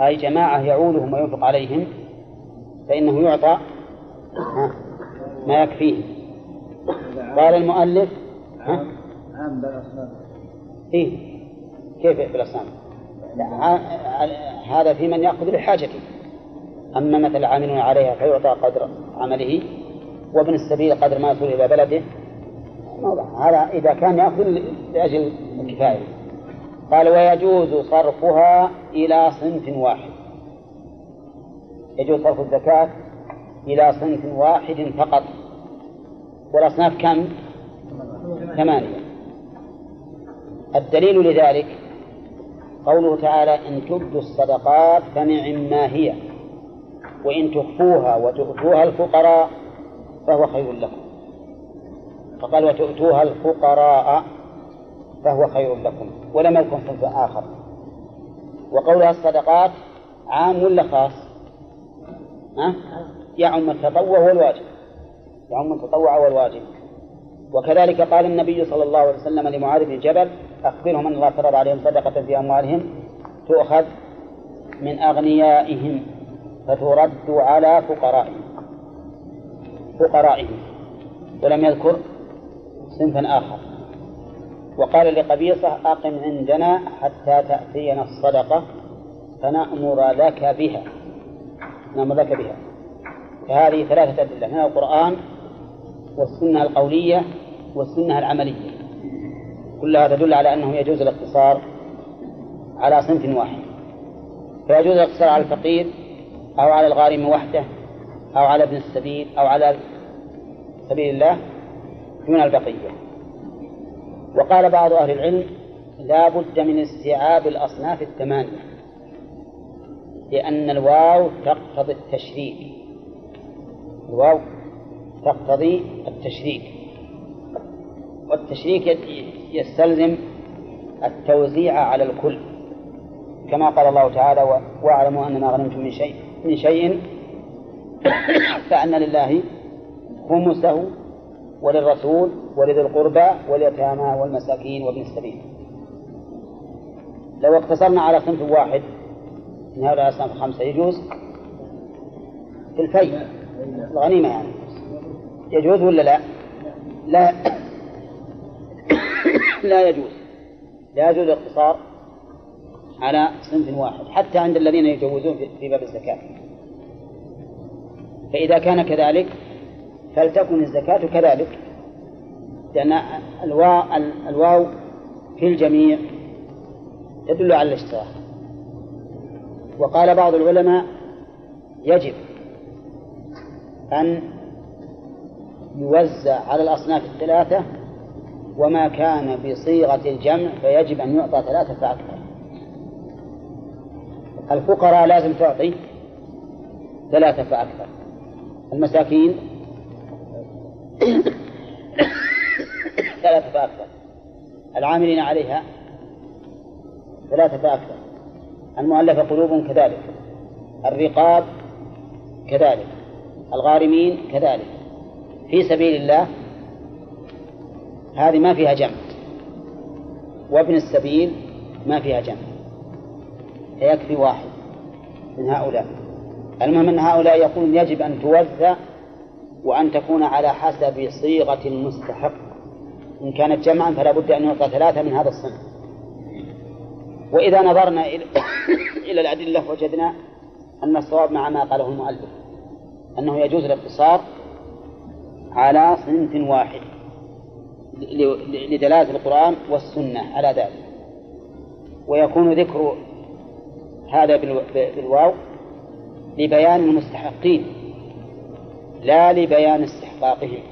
أي جماعة يعولهم وينفق عليهم فإنه يعطى ما يكفيه قال المؤلف ها؟ عام بالأصناف إيه كيف بالأصنام؟ هذا في من يأخذ لحاجته أما مثل العاملون عليها فيعطى قدر عمله وابن السبيل قدر ما يصل إلى بلده. هذا إذا كان يأخذ لأجل الكفاية قال ويجوز صرفها إلى صنف واحد. يجوز صرف الزكاة إلى صنف واحد فقط. والأصناف كم؟ ثمانية. الدليل لذلك قوله تعالى إن تبدوا الصدقات فنعم ما هي وإن تخفوها وتؤتوها الفقراء فهو خير لكم. فقال وتؤتوها الفقراء فهو خير لكم. ولم يكن صنف آخر. وقولها الصدقات عام ولا خاص؟ ها؟ يعم التطوع والواجب يعم التطوع والواجب وكذلك قال النبي صلى الله عليه وسلم لمعاذ بن جبل أخبرهم أن الله فرض عليهم صدقة في أموالهم تؤخذ من أغنيائهم فترد على فقرائهم. فقرائهم. ولم يذكر صنفا آخر. وقال لقبيصة أقم عندنا حتى تأتينا الصدقة فنأمر لك بها. نأمر لك بها. فهذه ثلاثة أدلة من القرآن والسنة القولية والسنة العملية. كلها تدل على أنه يجوز الاقتصار على صنف واحد. فيجوز الاقتصار على الفقير أو على الغارم وحده أو على ابن السبيل أو على سبيل الله دون البقية. وقال بعض أهل العلم لا بد من استيعاب الأصناف الثمانية لأن الواو تقتضي التشريك. الواو تقتضي التشريك. والتشريك يستلزم التوزيع على الكل. كما قال الله تعالى واعلموا ان ما غنمتم من شيء من شيء <coughs> فأن لله خمسه وللرسول ولذي القربى واليتامى والمساكين وابن السبيل. لو اقتصرنا على صنف واحد من هؤلاء الأصناف الخمسة يجوز؟ في الفي الغنيمة يعني. يجوز ولا لا؟ لا. <coughs> لا يجوز. لا يجوز الاقتصار على صنف واحد حتى عند الذين يجوزون في باب الزكاة. فإذا كان كذلك فلتكن الزكاة كذلك. لأن الواو, الواو في الجميع تدل على الاشتراك. وقال بعض العلماء يجب أن يوزع على الأصناف الثلاثة وما كان بصيغة الجمع فيجب أن يعطى ثلاثة فأكثر. الفقراء لازم تعطي ثلاثة فأكثر. المساكين ثلاثة فأكثر العاملين عليها ثلاثة فأكثر المؤلفة قلوب كذلك. الرقاب كذلك. الغارمين كذلك. في سبيل الله هذه ما فيها جمع. وابن السبيل ما فيها جمع. فيكفي واحد من هؤلاء. المهم أن هؤلاء يقولون يجب أن توزع وأن تكون على حسب صيغة المستحق. إن كانت جمعا فلا بد أن يعطى ثلاثة من هذا الصنف. وإذا نظرنا إلى <coughs> الأدلة وجدنا أن الصواب مع ما قاله المؤلف أنه يجوز الاقتصار على صنف واحد لدلالة القرآن والسنة على ذلك. ويكون ذكر هذا بالواو لبيان المستحقين. لا لبيان استحقاقهم.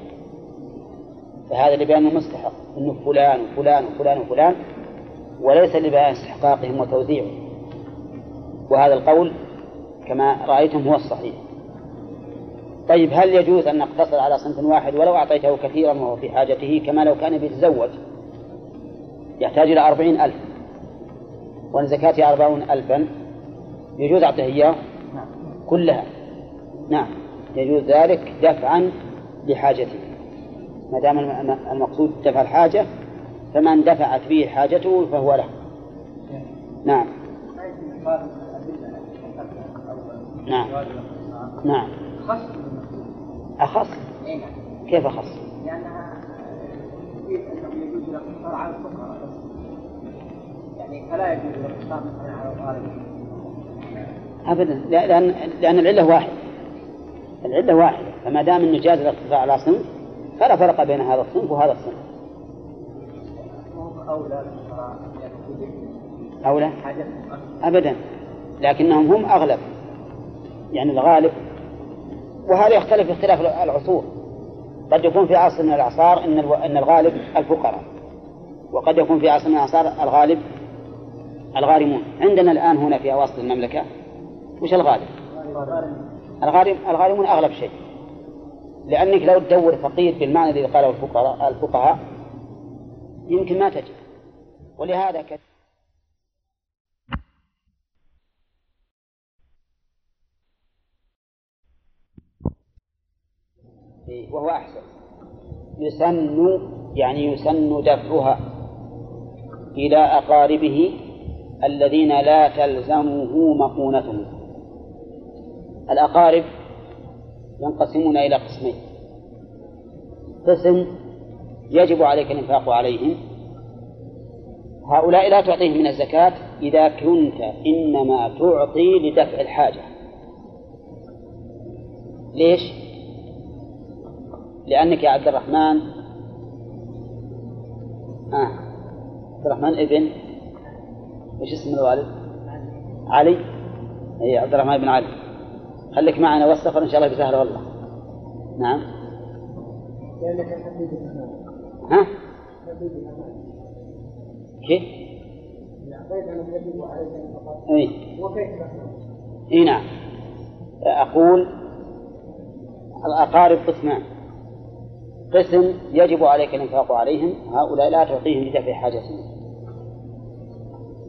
فهذا لبيان المستحق إنه فلان وفلان وفلان وفلان وليس لبيان استحقاقهم وتوزيعهم. وهذا القول كما رأيتم هو الصحيح. طيب هل يجوز أن نقتصر على صنف واحد ولو أعطيته كثيرا وهو في حاجته كما لو كان بيتزوج؟ يحتاج إلى أربعين ألف. وأن زكاته أربعون ألفا يجوز أعطيه إياه؟ كلها. نعم. يجوز ذلك دفعا لحاجته. ما دام المقصود دفع الحاجة فمن دفعت به حاجته فهو له. نعم. نعم. نعم. أخص؟ كيف أخص؟ لأنها تفيد أنه يجوز الاقتصار على الفقراء بس يعني فلا يجوز الاقتصار مثلا على الغالب أبدا لأن لأن العلة واحدة العلة واحدة. فما دام أنه جاز الاقتصار على صنف فلا فرق بين هذا الصنف وهذا الصنف. أولى؟ أبدا. لكنهم هم أغلب. يعني الغالب. وهذا يختلف باختلاف العصور. قد يكون في عصر من الأعصار أن أن الغالب الفقراء. وقد يكون في عصر من الأعصار الغالب الغارمون. عندنا الآن هنا في أواسط المملكة وش الغالب؟ الغارم الغارمون أغلب شيء. لأنك لو تدور فقير بالمعنى الذي قاله الفقراء الفقهاء يمكن ما تجد. ولهذا كثير وهو أحسن. يسن يعني يسن دفعها إلى أقاربه الذين لا تلزمه مؤونتهم الأقارب ينقسمون إلى قسمين. قسم يجب عليك الإنفاق عليهم. هؤلاء لا تعطيهم من الزكاة إذا كنت إنما تعطي لدفع الحاجة. ليش؟ لأنك يا عبد الرحمن آه عبد الرحمن ابن وش اسم الوالد؟ علي. أي عبد الرحمن بن علي. خليك معنا والسفر إن شاء الله بسهل والله. نعم. ها؟ كيف؟ اي اي نعم. أقول الأقارب قسمان. قسم يجب عليك الانفاق عليهم هؤلاء لا تعطيهم لدفع حاجتهم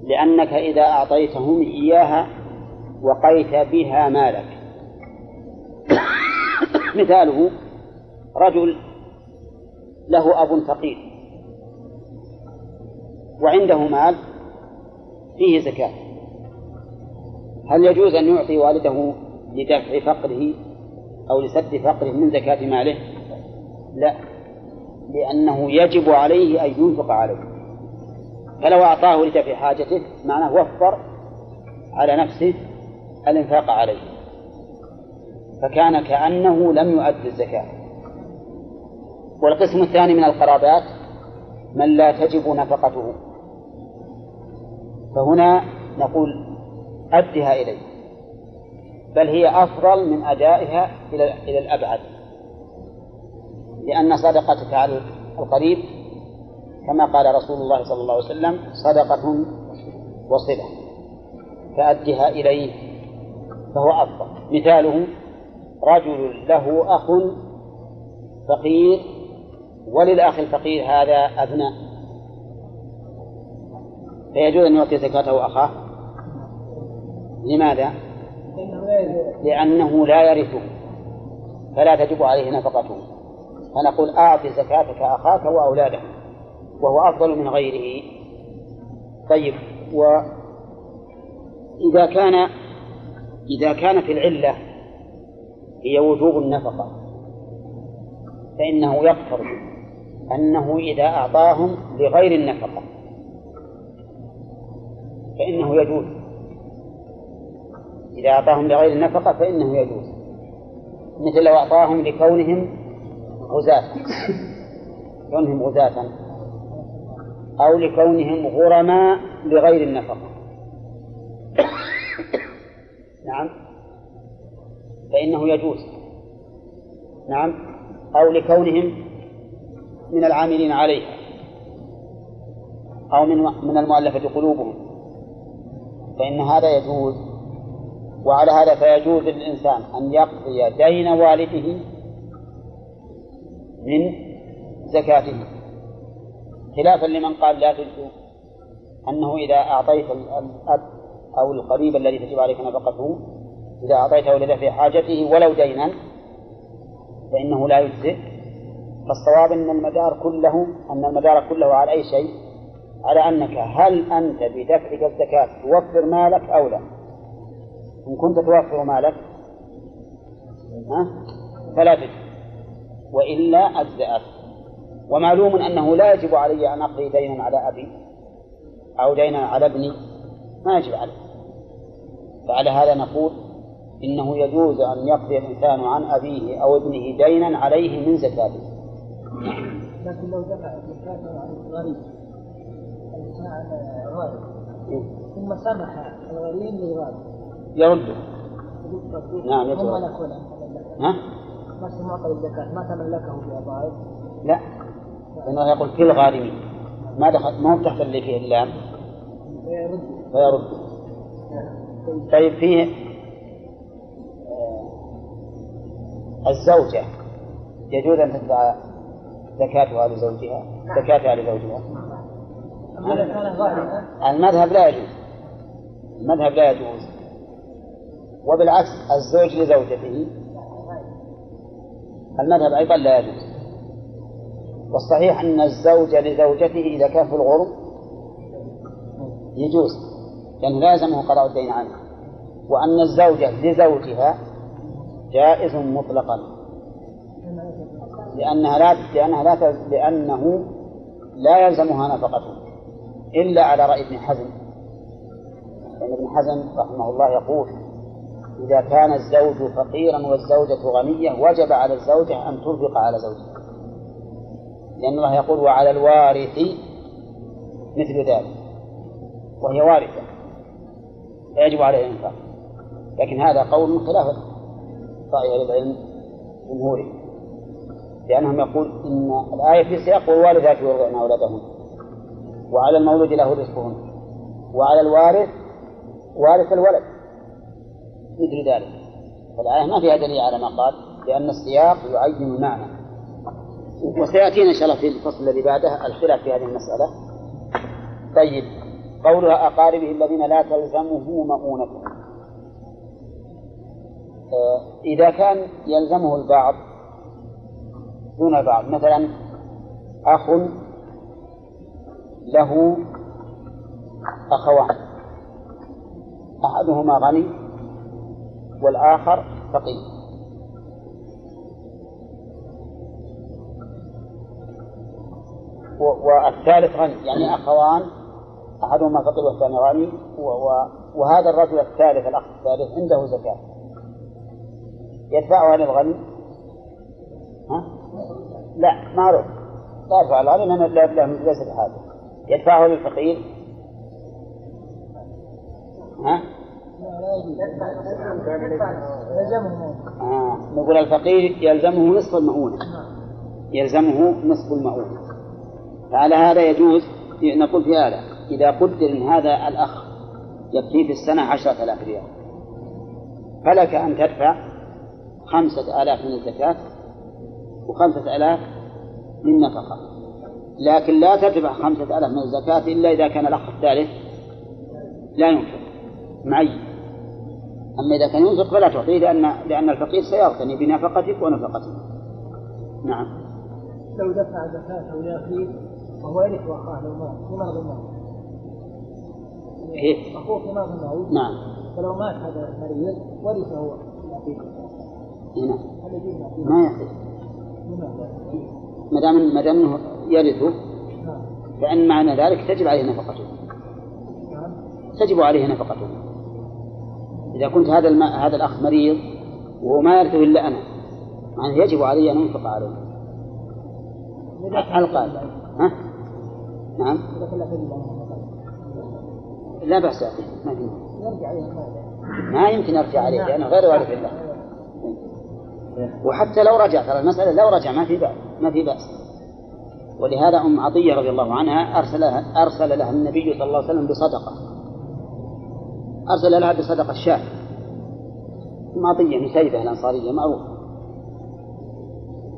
لأنك إذا أعطيتهم إياها وقيت بها مالك. <coughs> مثاله رجل له أب فقير وعنده مال فيه زكاة. هل يجوز أن يعطي والده لدفع فقره أو لسد فقره من زكاة ماله؟ لا لأنه يجب عليه أن ينفق عليه. فلو أعطاه لدفع حاجته معناه وفر على نفسه الإنفاق عليه. فكان كأنه لم يؤدي الزكاة. والقسم الثاني من القرابات من لا تجب نفقته. فهنا نقول أدها إليه. بل هي أفضل من أدائها إلى إلى الأبعد. لأن صدقتك على القريب كما قال رسول الله صلى الله عليه وسلم صدقة وصلة. فأدها إليه فهو أفضل. مثاله رجل له أخ فقير وللأخ الفقير هذا أبناء. فيجوز أن يعطي زكاته أخاه؟ لماذا؟ لأنه لا يرثه فلا تجب عليه نفقته. فنقول أعط زكاتك أخاك وأولاده وهو أفضل من غيره. طيب وإذا كان إذا كانت العلة هي وجوب النفقة. فإنه يقتضي أنه إذا أعطاهم لغير النفقة. فإنه يجوز. إذا أعطاهم لغير النفقة فإنه يجوز. مثل لو أعطاهم لكونهم غزاة. كونهم غزاة. أو لكونهم غرماء لغير النفقة. نعم. فإنه يجوز. نعم. أو لكونهم من العاملين عليها أو من من المؤلفة قلوبهم. فإن هذا يجوز. وعلى هذا فيجوز للإنسان أن يقضي دين والده من زكاته. خلافا لمن قال لا تجوز أنه إذا أعطيت الأب أو القريب الذي تجب عليك نفقته إذا أعطيته لدفع حاجته ولو دينا فإنه لا يجزئ. فالصواب أن المدار كله أن المدار كله على أي شيء؟ على أنك هل أنت بدفعك الزكاة توفر مالك أو لا؟ إن كنت توفر مالك ها؟ فلا تجب وإلا أجزأت ومعلوم أنه لا يجب علي أن أقضي دينا على أبي أو دينا على ابني. ما يجب عليه فعلى هذا نقول إنه يجوز أن يقضي الإنسان عن أبيه أو ابنه دينا عليه من زكاته. لكن لو دفع زكاته عن الغريب الغارب ثم سمح الغريم للغارب يرده نعم ولا ها؟ ما معطى الزكاة ما تملكه بأبائه لا. لأنه يقول في الغارمين. ما دخل ما هو تحت اللي فيه اللام ويرد فيرد. طيب فيه الزوجة. يجوز أن تدفع زكاتها لزوجها؟ زكاتها لزوجها. المذهب لا يجوز. المذهب لا يجوز. وبالعكس الزوج لزوجته. المذهب أيضا لا يجوز. والصحيح أن الزوج لزوجته إذا كان في الغرب يجوز لأنه لا يلزمه قضاء الدين عنه. وأن الزوجة لزوجها جائز مطلقا. لأنها لا لأنها لا لأنه لا يلزمها نفقته. إلا على رأي ابن حزم. لأن ابن حزم رحمه الله يقول إذا كان الزوج فقيرا والزوجة غنية وجب على الزوجة أن تنفق على زوجها. لأن الله يقول وعلى الوارث مثل ذلك. وهي وارثة. لا يجب عليها الإنفاق. لكن هذا قول خلاف أهل العلم جمهوري. لأنهم يقول إن الآية في سياق والوالدات يرضعن أولادهن وعلى المولود له رزقهن وعلى الوارث وارث الولد. مثل ذلك. فالآية ما فيها دليل على ما قال لأن السياق يعين المعنى. وسيأتينا إن شاء الله في الفصل الذي بعده الخلاف في هذه المسألة. طيب قولها أقاربه الذين لا تلزمه مؤونتهم إذا كان يلزمه البعض دون البعض مثلا أخ له أخوان أحدهما غني والآخر فقير. والثالث غني يعني أخوان أحدهما فقير والثاني غني وهذا الرجل الثالث الأخ الثالث عنده زكاة. يدفعها للغني ها؟ لا معروف لا يدفع الغني لأن لا- ليس بحاجة يدفعه للفقير ها؟ آه. نقول الفقير يلزمه نصف المؤونة يلزمه نصف المؤونة فعلى هذا يجوز نقول في هذا إذا قدر أن هذا الأخ يكفيه في السنة عشرة آلاف ريال فلك أن تدفع خمسة آلاف من الزكاة وخمسة آلاف من نفقة. لكن لا تدفع خمسة آلاف من الزكاة إلا إذا كان الأخ الثالث لا ينفق. معين أما إذا كان ينفق فلا تعطيه لأن لأن الفقير سيغتني بنفقتك ونفقتك. نعم. لو دفع زكاته لأخيه وهو يرث أخاه لو مات في مرض الموت كيف؟ أخوه في مرض الموت نعم. فلو مات هذا المريض ورثه. هو هنا نعطيه؟ ما لماذا؟ ما دام ما دام إنه يرثه نعم فإن معنى ذلك تجب عليه نفقته. نعم تجب عليه نفقته. إذا كنت هذا الم... هذا الأخ مريض وهو ما يرثه إلا أنا يعني يجب علي أن أنفق عليه. القائل ها؟ نعم. لا به ما المال ما يمكن أرجع عليه لأنه غير وارث له وحتى لو رجع ترى المسألة لو رجع ما في بأس ما في بأس. ولهذا أم عطية رضي الله عنها أرسل لها أرسل لها النبي صلى الله عليه وسلم بصدقة. أرسل لها بصدقة شاة أم عطية نسيبة الأنصارية معروفة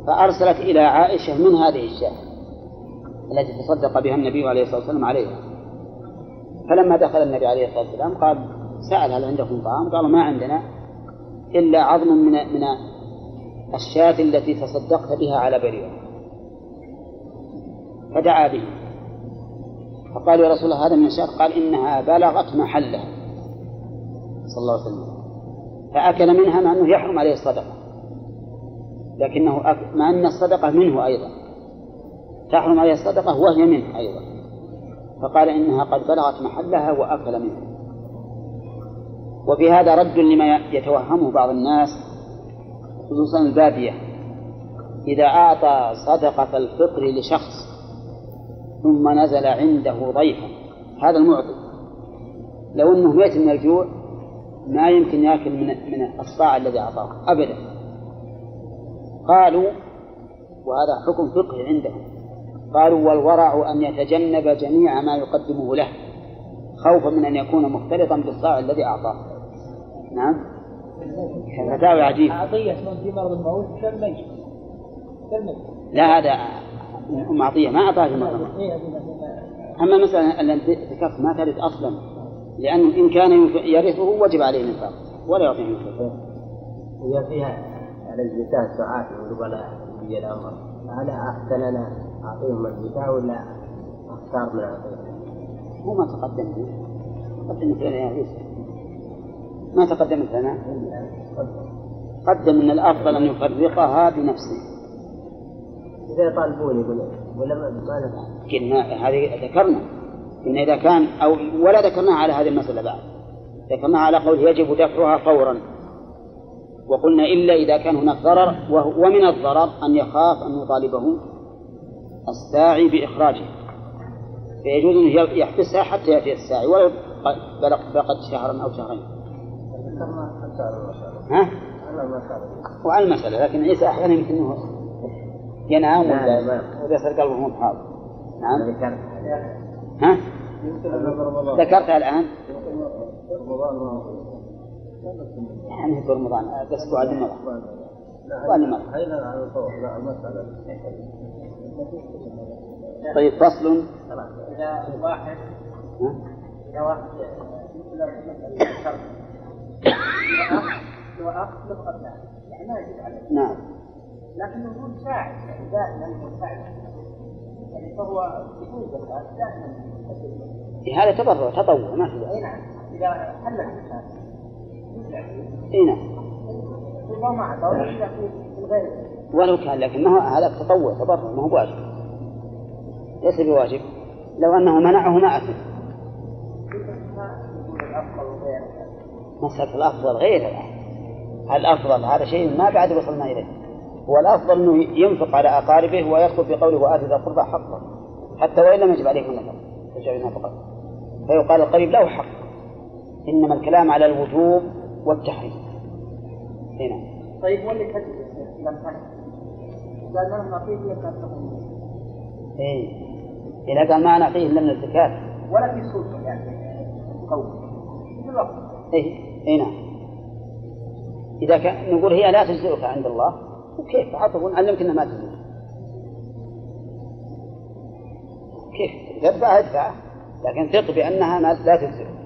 فأرسلت إلى عائشة من هذه الشاة التي تصدق بها النبي عليه الصلاة والسلام عليها. فلما دخل النبي عليه الصلاة والسلام قال سأل هل عندكم طعام؟ قالوا ما عندنا إلا عظم من من الشاة التي تصدقت بها على بريرة. فدعا به. فقال يا رسول الله هذا من الشاة؟ قال إنها بلغت محلها صلى الله عليه وسلم. فأكل منها مع أنه يحرم عليه الصدقة. لكنه أكل مع أن الصدقة منه أيضا. تحرم عليه الصدقة وهي منه أيضا. فقال إنها قد بلغت محلها وأكل منها. وفي هذا رد لما يتوهمه بعض الناس خصوصا البادية إذا أعطى صدقة الفطر لشخص ثم نزل عنده ضيفا هذا المعطي. لو أنه ميت من الجوع ما يمكن يأكل من من الصاع الذي أعطاه أبدا. قالوا وهذا حكم فقهي عندهم قالوا والورع أن يتجنب جميع ما يقدمه له خوفا من أن يكون مختلطا بالصاع الذي أعطاه. نعم. فتاوي عجيب عطية من في مرض الموت كالميت. كالميت. لا هذا أم عطية ما أعطاه في مرض أما مثلا التي ذكرت ما ترد أصلا لأنه إن كان يرثه وجب عليه الإنفاق ولا يعطيه الإنفاق هي فيها على الزكاة ساعات يقول ولي الأمر هل أحسن أنا أعطيهم الزكاة ولا أختار من أعطيهم؟ هو ما تقدم فيه قدم مثلا يا عيسى ما تقدمت لنا؟ قدم إن الافضل ان يفرقها بنفسه. إذا يطالبون يقول ولا ما قلنا هذه ذكرنا. إن إذا كان أو ولا ذكرناها على هذه المسألة بعد. ذكرناها على قول يجب دفعها فورا. وقلنا إلا إذا كان هناك ضرر ومن الضرر أن يخاف أن يطالبه الساعي باخراجها فيجوز انه يحبسها حتى يأتي الساعي ولو بلغ بقت شهرا أو شهرين ذكرنا حتى على المسألة ها؟ على المسألة وعلى المسألة لكن عيسى أحيانا يمكن أنه ينام لا، ولا يصير قلبه مو بحاضر. نعم. ذكرت ها؟ ذكرتها الآن؟ رمضان ما يعني في رمضان بس بعد المرة بعد المرة هذا على الصوت لا المسألة طيب فصل. إذا واحد؟ إذا واحد يعني ما عليه نعم لكنه هو مساعد يعني دائما مساعد يعني فهو يكون دائما هذا تبرع تطوع ما في اي نعم اذا إي نعم. الغير ولو كان لكن ما هذا تطوع تبرع ما هو بواجب. ليس بواجب. لو أنه منعه ما أثم مسألة الأفضل غير الآن الأفضل هذا شيء ما بعد وصلنا إليه. هو الأفضل أنه ينفق على أقاربه ويدخل في قوله وآت ذا القربى حقه حتى وإن لم يجب عليه النفقة. يجب عليه النفقة. فيقال القريب له حق. إنما الكلام على الوجوب والتحريم. هنا. طيب واللي قال ما نعطيه إيه. إذا قال ما نعطيه إلا من الزكاة. ولا في سلطة يعني. قول إيه؟ إيه نعم. إذا كان نقول هي لا تجزئك عند الله وكيف عطف علمك أنها ما تجزئك. كيف؟ تدفع ادفع. لكن ثق بأنها ما لا تجزئك.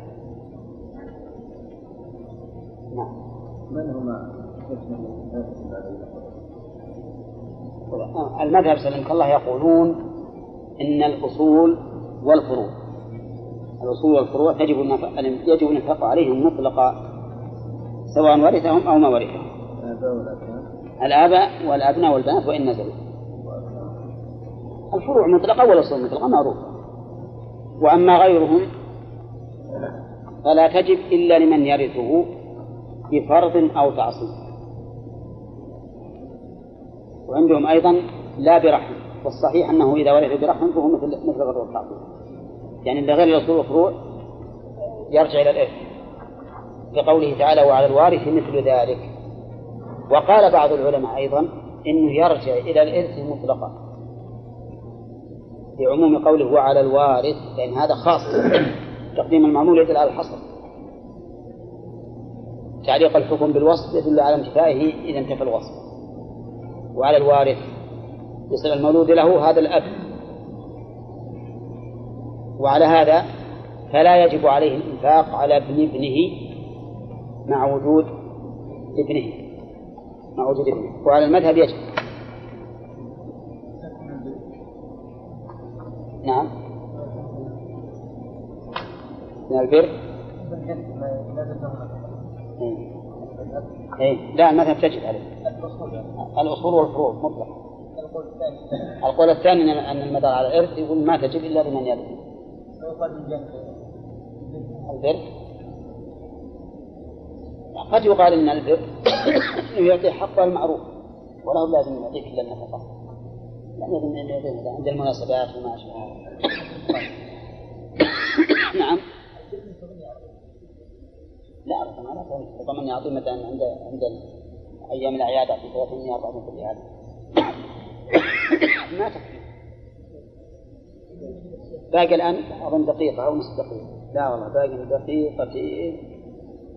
نعم. من هما المذهب سلمك الله يقولون إن الأصول والفروع. الأصول والفروع تجب النفق يجب النفق عليهم مطلقا سواء ورثهم أو ما ورثهم. الآباء والأبناء. والبنات وإن نزلوا. الفروع مطلقة والأصول مطلقة؟ معروفة وأما غيرهم فلا تجب إلا لمن يرثه بفرض أو تعصيب. وعندهم أيضا لا برحم والصحيح أنه إذا ورث برحم فهو مثل مثل غير التعصيب يعني اللي غير الأصول والفروع يرجع إلى الإرث. لقوله تعالى وعلى الوارث مثل ذلك. وقال بعض العلماء أيضا إنه يرجع إلى الإرث مطلقا. لعموم قوله وعلى الوارث لأن هذا خاص. تقديم المعمول يدل على الحصر. تعليق الحكم بالوصف يدل على انتفائه إذا انتفى الوصف. وعلى الوارث يصير المولود له هذا الأب. وعلى هذا فلا يجب عليه الإنفاق على ابن ابنه مع وجود ابنه مع وجود ابنه. وعلى المذهب يجب. نعم. من البر؟ إيه. إيه؟ لا المذهب تجب عليه. الأصول والفروع مطلق. القول الثاني. أن- أن المدار على الإرث يقول ما تجب إلا لمن يرث. البر؟ قد يقال إن البر إنه يعطيه حقه المعروف ولا هو لازم يعطيك إلا النفقة. انه يعطيه عند المناسبات وما أشبه نعم. لا ربما لا. ربما يعطي مثلا عند عند أيام الاعياد يعطي 300 400 ريال ما تكفي؟ باقي الآن أظن دقيقة أو نصف دقيقة. لا والله باقي دقيقتين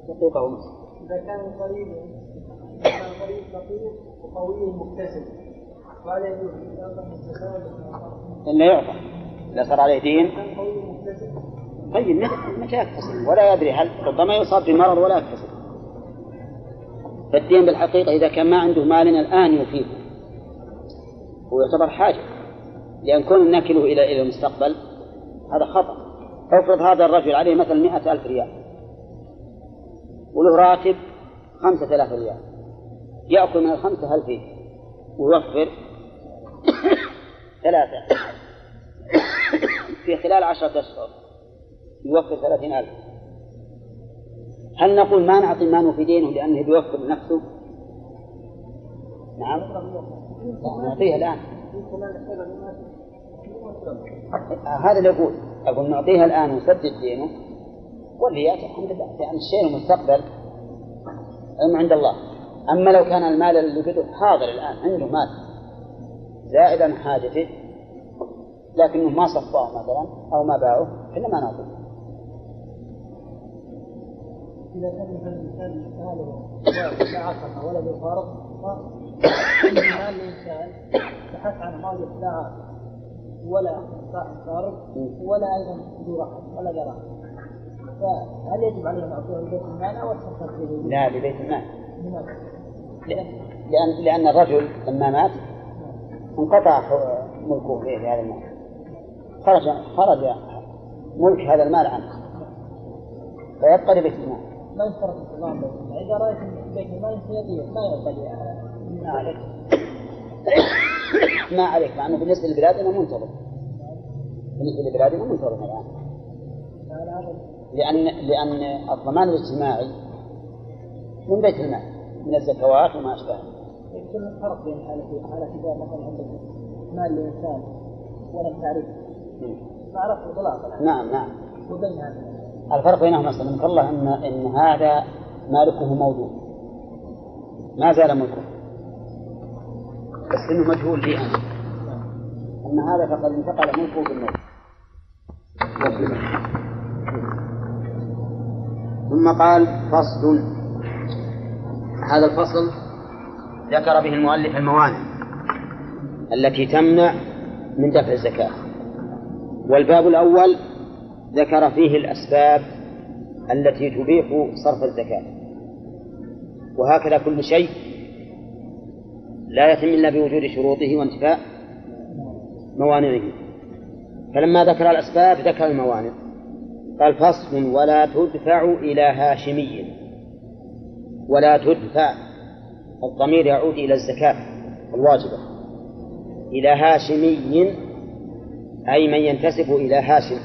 دقيقة ونصف إذا كان قريب إذا كان قريب فقير وقوي مكتسب فهل يجوز. أن يعطى. إذا صار عليه دين. طيب متى- يكتسب ولا يدري هل ربما يصاب بمرض ولا يكتسب. فالدين بالحقيقة إذا كان ما عنده مال الآن يفيده هو يعتبر حاجة. لأن كون نكله إلى إلى المستقبل هذا خطأ. افرض هذا الرجل عليه مثلا مئة ألف ريال. وله راتب خمسة آلاف ريال. يأكل من الخمسة ألفين ويوفر ثلاثة. في خلال عشرة أشهر يوفر ثلاثين ألف. هل نقول ما نعطي ما في دينه لأنه بيوفر نفسه نعم. نعطيه الآن. هذا اللي يقول أقول نعطيها الآن ونسدد دينه. واللي يأتي الحمد لله يعني الشيء المستقبل علم عند الله. أما لو كان المال اللي بده حاضر الآن عنده مال زائد عن حاجته لكنه ما صفاه مثلا أو ما باعه إلا ما نعطيه. إذا كان مثلا الإنسان ماله ولا عنده <coughs> مال الإنسان بحث عن مال لا عقل. ولا صاحب فارق ولا أيضا ذو رحم ولا رحم فهل يجب عليه أن يعطيه البيت المال به؟ لا لبيت المال؟ لأن لأن الرجل لما مات انقطع ملكه في هذا المال. خرج خرج ملك هذا المال عنه. فيبقى لبيت المال. ما يشترط انتظام بيت المال. إذا رأيت بيت المال سيضيع ما يعطى <coughs> ما عليك مع إنه بالنسبة لبلادنا منتظر. بالنسبة لبلادنا منتظر الان لأن لأن الضمان الاجتماعي من بيت المال من الزكوات وما أشبهه. يكون الفرق بين حالتين حالة إذا مثلا عندك مال لإنسان ولم تعرفه ما عرفت إطلاقا نعم نعم. وبين هذا. الفرق بينهما سلمك الله إن إن هذا مالكه موجود ما زال ملكه. بس إنه مجهول لي أنا أما هذا فقد انتقل ملكه بالموت ثم قال فصل. هذا الفصل ذكر به المؤلف الموانع التي تمنع من دفع الزكاة. والباب الأول ذكر فيه الأسباب التي تبيح صرف الزكاة. وهكذا كل شيء لا يتم إلا بوجود شروطه وانتفاء موانعه. فلما ذكر الأسباب ذكر الموانع. قال فصل ولا تدفع إلى هاشمي. ولا تدفع. الضمير يعود إلى الزكاة الواجبة. إلى هاشمي أي من ينتسب إلى هاشم.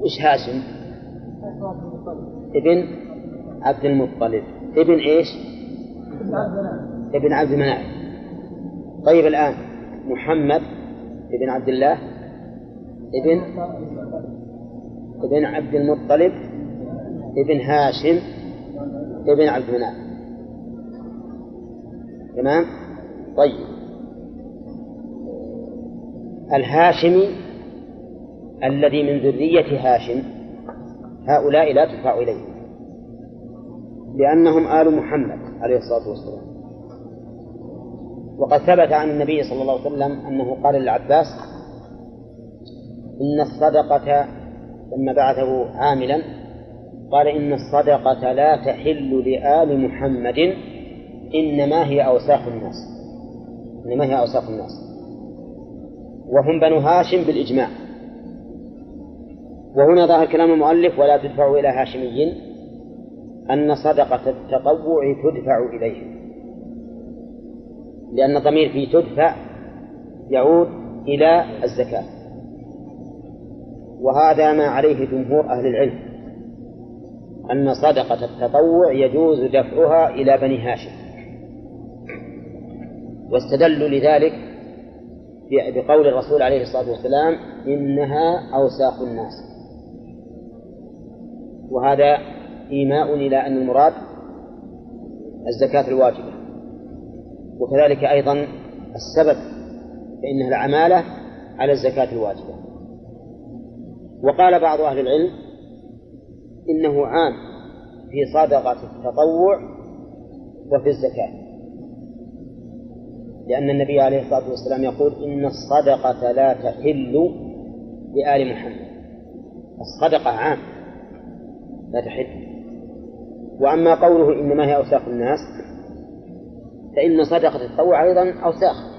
وش هاشم؟ ابن عبد المطلب. ابن إيش؟ ابن عبد مناف طيب الآن محمد ابن عبد الله ابن ابن عبد المطلب ابن هاشم ابن عبد مناف تمام؟ طيب. الهاشمي الذي من ذرية هاشم هؤلاء لا تدفع إليه لأنهم آل محمد عليه الصلاة والسلام. وقد ثبت عن النبي صلى الله عليه وسلم أنه قال للعباس إن الصدقة لما بعثه عاملا قال إن الصدقة لا تحل لآل محمد إنما هي أوساخ الناس إنما هي أوساخ الناس. وهم بنو هاشم بالإجماع. وهنا ظاهر كلام المؤلف ولا تدفع إلى هاشمي أن صدقة التطوع تدفع إليهم. لأن الضمير في تدفع يعود إلى الزكاة. وهذا ما عليه جمهور أهل العلم أن صدقة التطوع يجوز دفعها إلى بني هاشم. واستدلوا لذلك بقول الرسول عليه الصلاة والسلام إنها أوساخ الناس. وهذا إيماء إلى أن المراد الزكاة الواجبة. وكذلك أيضا السبب فإنها العمالة على الزكاة الواجبة. وقال بعض أهل العلم إنه عام في صدقة التطوع وفي الزكاة. لأن النبي عليه الصلاة والسلام يقول إن الصدقة لا تحل لآل محمد. الصدقة عام لا تحل. وأما قوله إنما هي أوساخ الناس فإن صدقة التطوع أيضا أوساخ.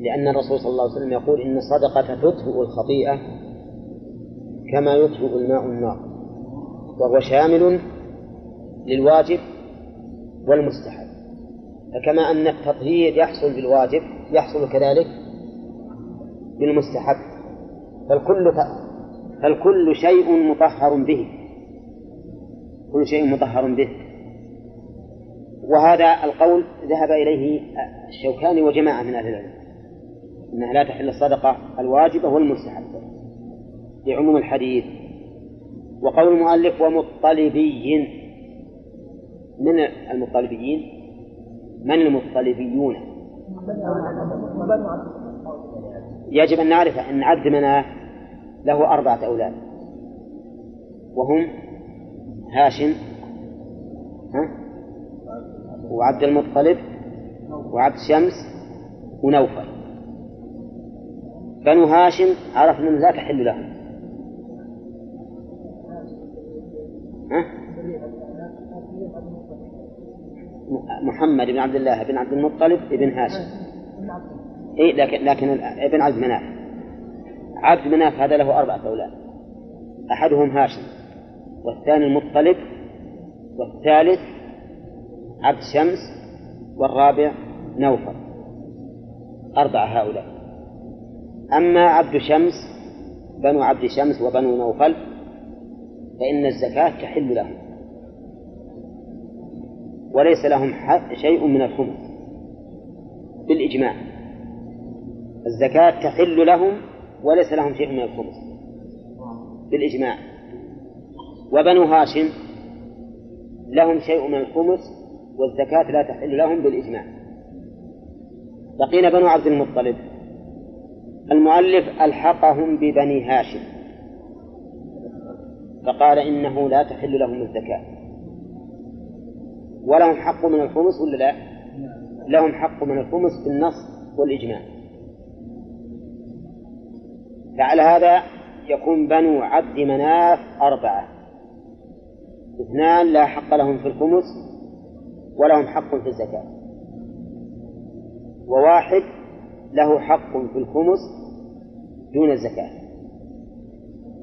لأن الرسول صلى الله عليه وسلم يقول إن الصدقة تطفئ الخطيئة كما يطفئ الماء النار وهو شامل للواجب والمستحب. فكما أن التطهير يحصل بالواجب يحصل كذلك بالمستحب. فالكل فالكل شيء مطهر به كل شيء مطهر به. وهذا القول ذهب إليه الشوكاني وجماعة من أهل العلم أنها لا تحل الصدقة الواجبة والمستحبة لعموم الحديث. وقول المؤلف ومطلبي من المطلبيين؟ من المطلبيون؟ يجب أن نعرف أن عبد مناف له أربعة أولاد وهم هاشم ها؟ وعبد المطلب وعبد شمس ونوفل. بنو هاشم عرفنا أنه لا تحل لهم؟ محمد بن عبد الله بن عبد المطلب بن هاشم. إيه لكن لكن ابن عبد مناف. عبد مناف هذا له أربعة أولاد. أحدهم هاشم والثاني المطلب والثالث عبد شمس والرابع نوفل. أربعة هؤلاء. أما عبد شمس بنو عبد شمس وبنو نوفل فإن الزكاة تحل لهم. وليس لهم شيء من الخمس بالإجماع. الزكاة تحل لهم وليس لهم شيء من الخمس بالإجماع. وبنو هاشم لهم شيء من الخمس والزكاة لا تحل لهم بالإجماع. بقينا بنو عبد المطلب. المؤلف ألحقهم ببني هاشم. فقال إنه لا تحل لهم الزكاة. ولهم حق من الخمس ولا لا؟ لهم حق من الخمس بالنص والإجماع. فعلى هذا يكون بنو عبد مناف أربعة. اثنان لا حق لهم في الخمس ولهم حق في الزكاة. وواحد له حق في الخمس دون الزكاة.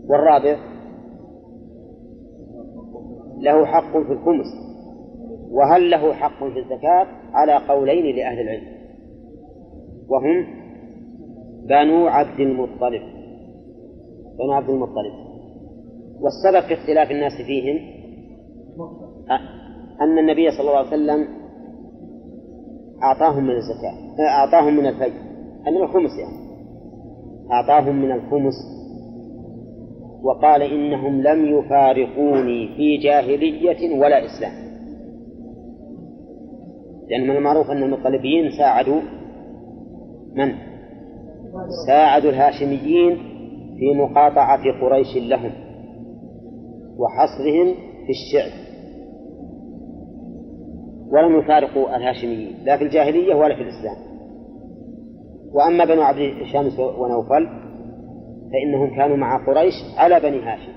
والرابع له حق في الخمس. وهل له حق في الزكاة؟ على قولين لأهل العلم. وهم بنو عبد المطلب. بنو عبد المطلب. والسبب في اختلاف الناس فيهم أن النبي صلى الله عليه وسلم أعطاهم من الزكاة أعطاهم من الفيء من الخمس يعني. أعطاهم من الخمس وقال إنهم لم يفارقوني في جاهلية ولا إسلام. لأن من المعروف أن المطلبيين ساعدوا من؟ ساعدوا الهاشميين في مقاطعة قريش لهم وحصرهم في الشعب ولم يفارقوا الهاشميين لا في الجاهلية ولا في الإسلام. وأما بنو عبد شمس ونوفل فإنهم كانوا مع قريش على بني هاشم.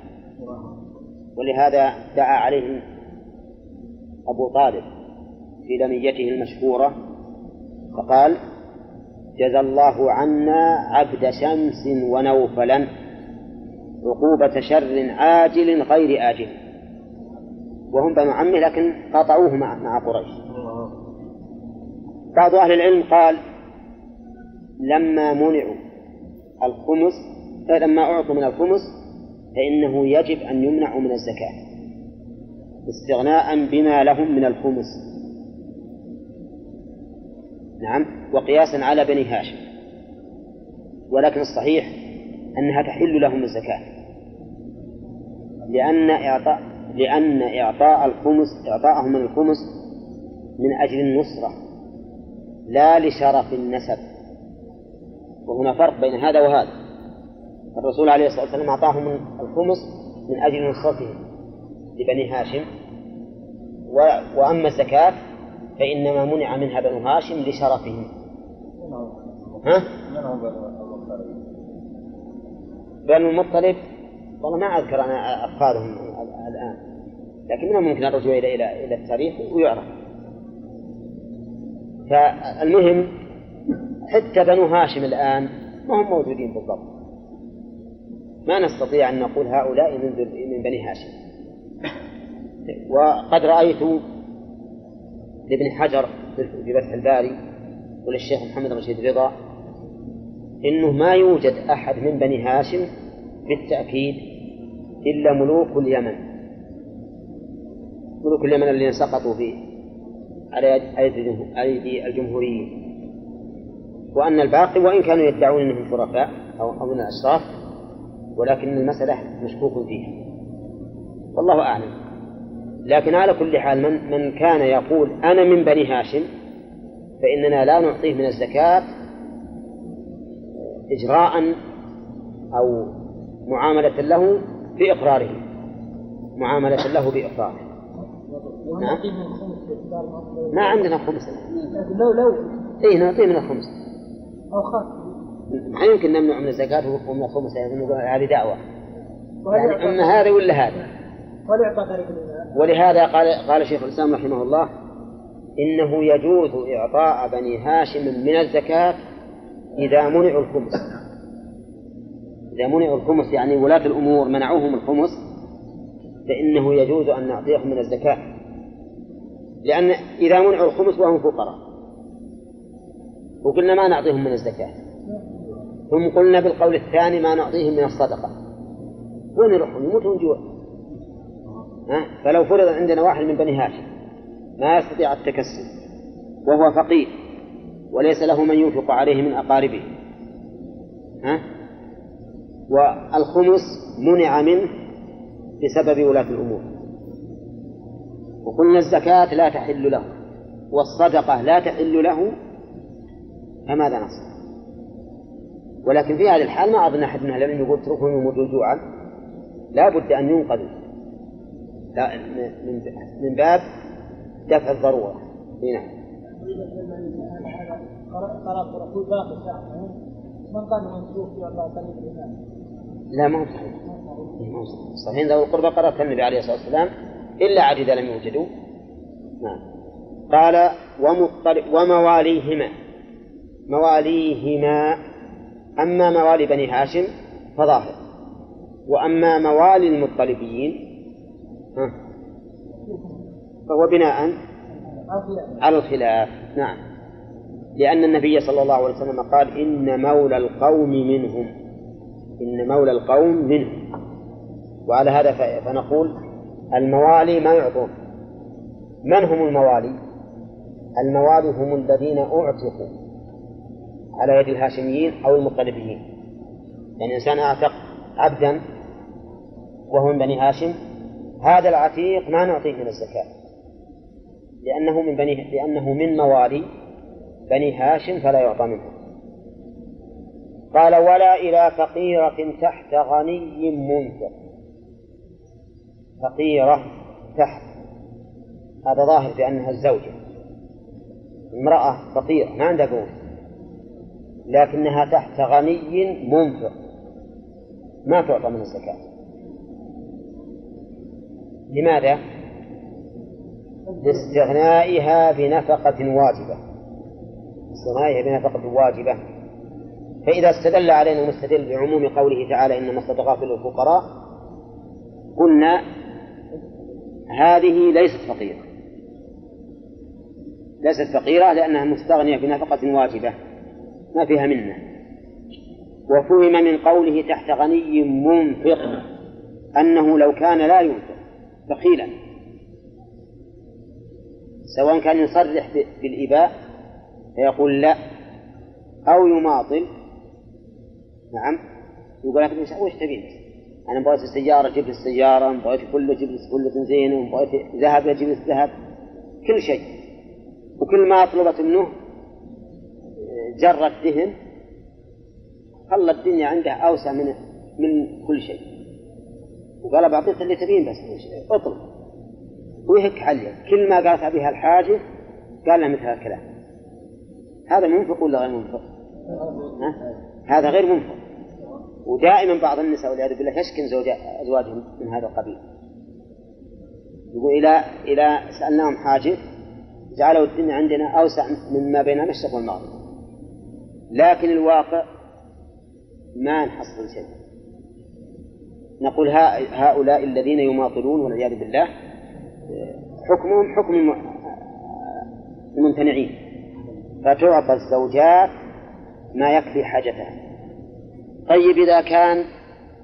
ولهذا دعا عليهم أبو طالب في لميته المشهورة فقال جزى الله عنا عبد شمس ونوفلا عقوبة شر عاجل غير آجل. وهم بنو عمه لكن قاطعوه مع مع قريش. بعض أهل العلم قال لما منعوا الخمس لما أعطوا من الخمس فإنه يجب أن يمنعوا من الزكاة استغناء بما لهم من الخمس. نعم وقياسا على بني هاشم. ولكن الصحيح أنها تحل لهم الزكاة لأن إعطاء لأن إعطاء الخمس إعطاءهم من الخمس من أجل النصرة لا لشرف النسب. وهنا فرق بين هذا وهذا. الرسول عليه الصلاة والسلام أعطاهم الخمس من أجل نصرتهم لبني هاشم. وأما الزكاة فإنما منع منها بنو هاشم لشرفهم. ها؟ بنو المطلب والله ما أذكر أنا أفكارهم. الآن لكن من الممكن الرجوع إلى إلى إلى التاريخ ويعرف. فالمهم حتى بنو هاشم الآن ما هم موجودين بالضبط. ما نستطيع أن نقول هؤلاء من من بني هاشم. وقد رأيت لابن حجر في فتح الباري وللشيخ محمد رشيد رضا إنه ما يوجد أحد من بني هاشم بالتأكيد إلا ملوك اليمن. ملوك اليمن الذين سقطوا في على ايدي الجمهوريين. وأن الباقي وإن كانوا يدعون إنهم شرفاء أو أو من الاشراف ولكن المسألة مشكوك فيها. والله أعلم. لكن على كل حال من, من كان يقول أنا من بني هاشم فإننا لا نعطيه من الزكاة إجراء أو معاملة له بإقراره. معاملة له بإقراره. نعم. ما عندنا خمس لو لو. اي نعطيه من الخمس أو خاص. ما يمكن نمنع من الزكاة ومن الخمس هذه دعوة. يعني أما هذا ولا هذا؟ ولهذا قال قال شيخ الإسلام رحمه الله إنه يجوز إعطاء بني هاشم من الزكاة إذا منعوا الخمس. إذا منعوا الخمس يعني ولاة الأمور منعوهم الخمس فإنه يجوز أن نعطيهم من الزكاة. لأن إذا منعوا الخمس وهم فقراء. وقلنا ما نعطيهم من الزكاة. ثم قلنا بالقول الثاني ما نعطيهم من الصدقة. وين يروحون؟ يموتون جوع. ها؟ فلو فرض عندنا واحد من بني هاشم ما يستطيع التكسب وهو فقير وليس له من ينفق عليه من أقاربه. ها؟ والخمس منع منه بسبب ولاة الأمور. وقلنا الزكاة لا تحل له والصدقة لا تحل له فماذا نصنع؟ ولكن في هذه الحال ما أظن أحد من أهل العلم يقول اتركهم يموتوا جوعا. لا بد أن ينقذوا. من باب دفع الضرورة. نعم. من قال منسوخ الإمام لا ما هو صحيح. صحيح. ذوي القربى قرأت النبي عليه الصلاة والسلام؟ إلا إذا لم يوجدوا. نعم. قال ومواليهما. مواليهما. أما موالي بني هاشم فظاهر. وأما موالي المطلبيين فهو بناء على الخلاف. نعم. لأن النبي صلى الله عليه وسلم قال إن مولى القوم منهم. إن مولى القوم منهم. وعلى هذا فنقول الموالي ما يعطون. من هم الموالي؟ الموالي هم الذين أعتقوا على يد الهاشميين أو المطلبيين يعني إنسان أعتق عبدا وهو من بني هاشم هذا العتيق ما نعطيه من الزكاة. لأنه من بني لأنه من موالي بني هاشم فلا يعطى منه. قال ولا إلى فقيرة تحت غني منفق. فقيرة تحت. هذا ظاهر بأنها الزوجة. امرأة فقيرة ما عندها قوت لكنها تحت غني منفق. ما تعطى من الزكاة. لماذا؟ لاستغنائها بنفقة واجبة. استغنائها بنفقة واجبة. فإذا استدل علينا المستدل بعموم قوله تعالى إنما الصدقات للفقراء قلنا هذه ليست فقيرة. ليست فقيرة لأنها مستغنية بنفقة واجبة ما فيها منة. وفهم من قوله تحت غني منفق أنه لو كان لا ينفق بخيلا سواء كان يصرح بالإباء فيقول لا أو يماطل. نعم يقول لك وش تبين أنا بغيت السيارة جبت السيارة بغيت كله جبت كله بنزين بغيت ذهب جبت ذهب كل شيء. وكل ما طلبت منه جرة دهن خلى الدنيا عنده أوسع من من كل شيء. وقال بعطيك اللي تبين بس اطلب. ويهك عليه. كل ما قالت بها الحاجة قال له مثل الكلام هذا منفق ولا غير منفق؟ ها؟ هذا غير منفق. ودائما بعض النساء والعياذ بالله يشكن زوج أزواجهم من هذا القبيل. يقول إذا إذا سألناهم حاجة جعلوا الدنيا عندنا أوسع مما بين المشرق والمغرب. لكن الواقع ما نحصل شيء نقول هؤلاء الذين يماطلون والعياذ بالله حكمهم حكم الممتنعين. فتعطى الزوجات ما يكفي حاجتها. طيب إذا كان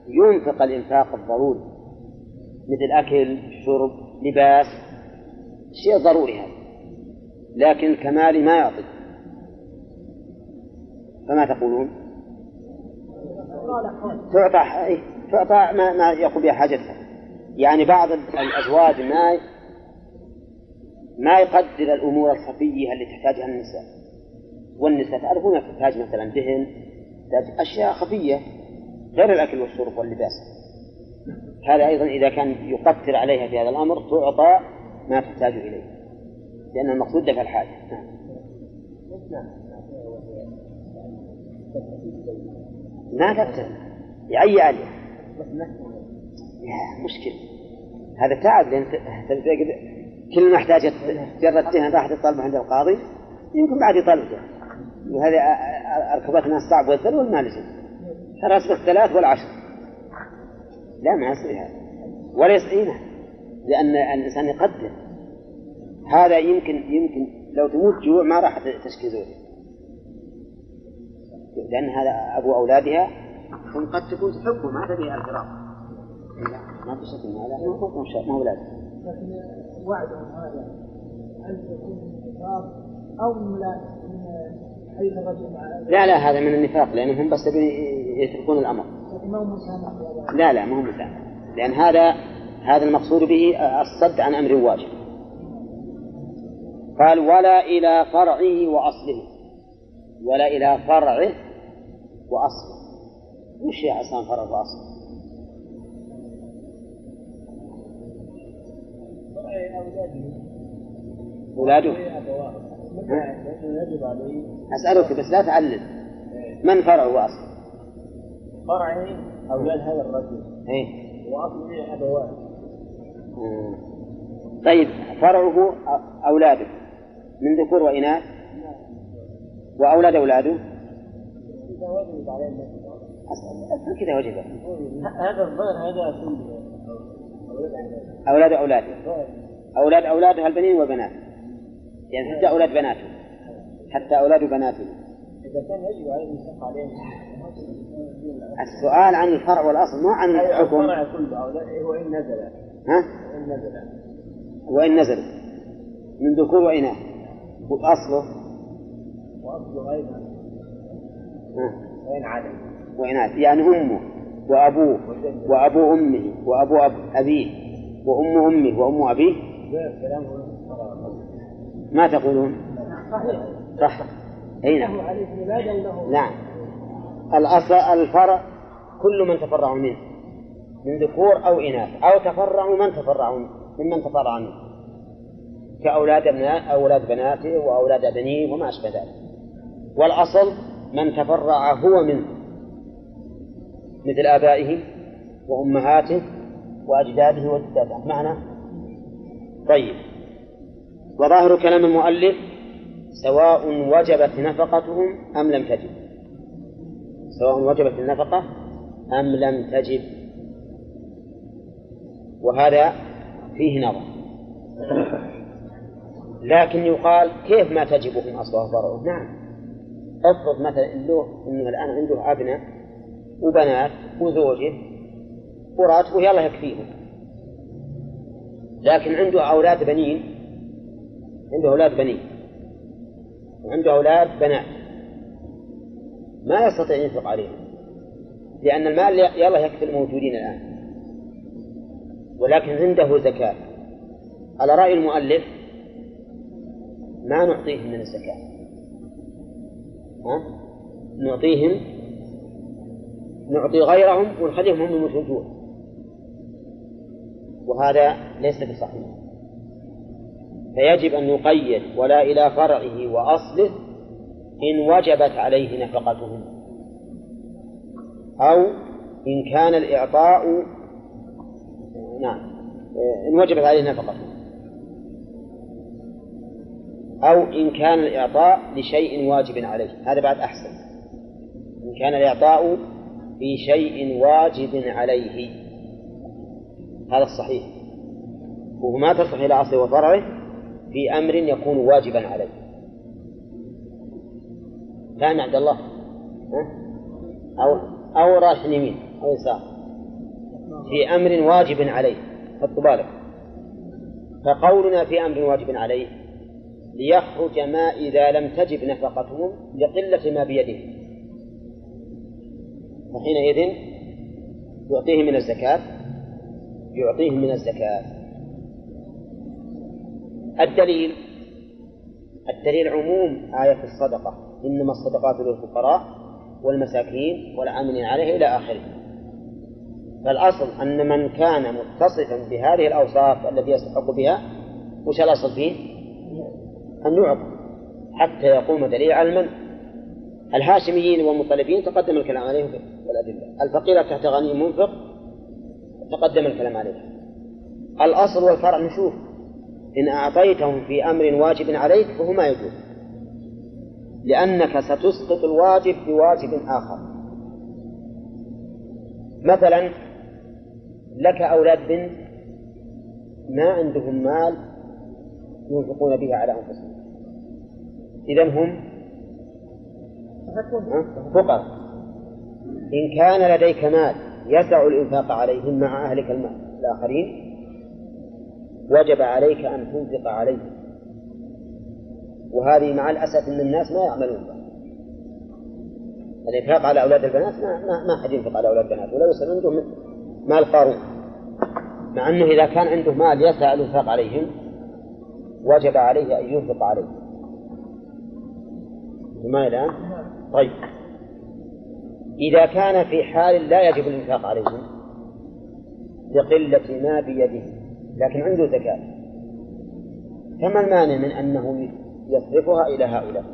ينفق الإنفاق الضروري مثل أكل شرب لباس شيء ضروري هذا لكن الكمال ما يعطي فما تقولون؟ تعطى إيه، تعطى ما, ما يقوم بها حاجتها يعني بعض الأزواج ما ما يقدر الأمور الخفية اللي تحتاجها النساء. والنساء تعرفون تحتاج مثلا دهن تحتاج أشياء خفية غير الأكل والشرب واللباس. هذا أيضا إذا كان يقتر عليها في هذا الأمر تعطى ما تحتاج إليه. لأن المقصود دفع الحاجة. نعم. ما تقتل يعي عليه مشكلة. هذا تعب لأن كل ما احتاجت جرت دهن راحت تطلبه عند القاضي يمكن بعد يطلبه وهذه أركبتنا الصعب والذل والمالزم ترى أصبح الثلاث والعشر. لا ما يصير هذا. ولا يصير. لأن الإنسان يقدر. هذا يمكن يمكن لو تموت جوع ما راح تشكي زوجها. لأن هذا أبو أولادها ثم قد تكون تحبه ما تبي الفراق. ما في شك هذا ما هو لازم لكن وعدهم هذا. هل يكون حيث الرجل مع لا لا هذا من النفاق لأنهم بس يتركون مسامح لا لا ما هو مسامح. لأن هذا هذا المقصود به الصد عن أمر واجب. قال ولا إلى فرعه وأصله. ولا إلى فرعه وأصله. وش يا حسن فرع وأصله؟ أولاده. أسألك بس لا تعلل. من فرعه وأصله فرعه أولاد هذا الرجل. إيه. وأصله أبواه طيب فرعه أولاده. من ذكور وإناث؟ وأولاد أولاده؟ أسأل كذا وجب هذا الظاهر هذا أولاد أولاده أولاد أولاده البنين والبنات يعني حتى أولاد بناته حتى أولاد بناته. إذا كان يجب عليهم. السؤال عن الفرع والأصل مو عن الحكم. الفرع كله وإن نزل. ها؟ وإن نزل. وإن نزل. من ذكور وإناث. وأصله؟ وأصله أيضا. وإن عدم. وإناث. يعني أمه وأبوه وأبو أمه وأبو أب... أبيه وأم أمه وأم أبيه؟ ما تقولون؟ صح. أي نعم. نعم. الأصل الفرع كل من تفرع منه. من ذكور أو إناث. أو تفرعوا من تفرعوا ممن تفرع منه. كأولاد أبناء أولاد بناته وأولاد بنيه وما أشبه ذلك. والأصل من تفرع هو منه. مثل آبائه وأمهاته وأجداده وجداته معنا طيب. وظاهر كلام المؤلف سواء وجبت نفقتهم أم لم تجب. سواء وجبت النفقة أم لم تجب. وهذا فيه نظر. لكن يقال كيف ما تجبهم أصلها وفرعه نعم. افرض مثلا له إنه الآن عنده أبناء وبنات وزوجة وراتبه يلا يكفيهم. لكن عنده أولاد بنين عنده أولاد بنين. وعنده أولاد بنات. ما يستطيع ينفق عليهم. لأن المال يلا يكفي الموجودين الآن. ولكن عنده زكاة. على رأي المؤلف ما نعطيهم من الزكاة. ها؟ نعطيهم نعطي غيرهم ونخليهم هم المشركون. وهذا ليس بصحيح. فيجب أن نقيد ولا إلى فرعه وأصله إن وجبت عليه نفقتهم أو إن كان الإعطاء نعم إن وجبت عليه نفقتهم أو إن كان الإعطاء لشيء واجب عليه. هذا بعد أحسن. إن كان الإعطاء في شيء واجب عليه. هذا الصحيح. وهو ما تصح إلى أصله وفرعه. في أمر يكون واجبا عليه. كان عبد الله أو أو راح يمين أو يسار. في أمر واجب عليه حط بالك. فقولنا في أمر واجب عليه ليخرج ما إذا لم تجب نفقتهم لقلة ما بيده. فحينئذ يعطيهم من الزكاة يعطيهم من الزكاة. الدليل الدليل عموم آية الصدقة إنما الصدقات للفقراء والمساكين والعاملين عليه إلى آخره. فالأصل أن من كان متصفا بهذه الأوصاف التي يستحق بها وش الأصل فيه؟ أن يعطى حتى يقوم دليل على المنع. الهاشميين والمطلبين تقدم الكلام عليهم والأدلة الفقير تحت غني منفق تقدم الكلام عليه الأصل والفرع نشوف. إن أعطيتهم في أمر واجب عليك فهو ما يجوز. لأنك ستسقط الواجب بواجب آخر. مثلا لك أولاد بنت ما عندهم مال ينفقون به على أنفسهم. إذا هم فقراء. إن كان لديك مال يسع الإنفاق عليهم مع أهلك المال الآخرين وجب عليك أن تنفق عليهم وهذه مع الأسف أن الناس ما يعملون. الإنفاق على أولاد البنات ما ما, ما حد ينفق على أولاد البنات ولا يصل عنده مال قارون. مع أنه إذا كان عنده مال يسع الإنفاق عليهم وجب عليه أن ينفق عليه. ما الآن؟ طيب. إذا كان في حال لا يجب الإنفاق عليهم لقلة ما بيده. لكن عنده زكاة. فما المانع من أنه يصرفها إلى هؤلاء؟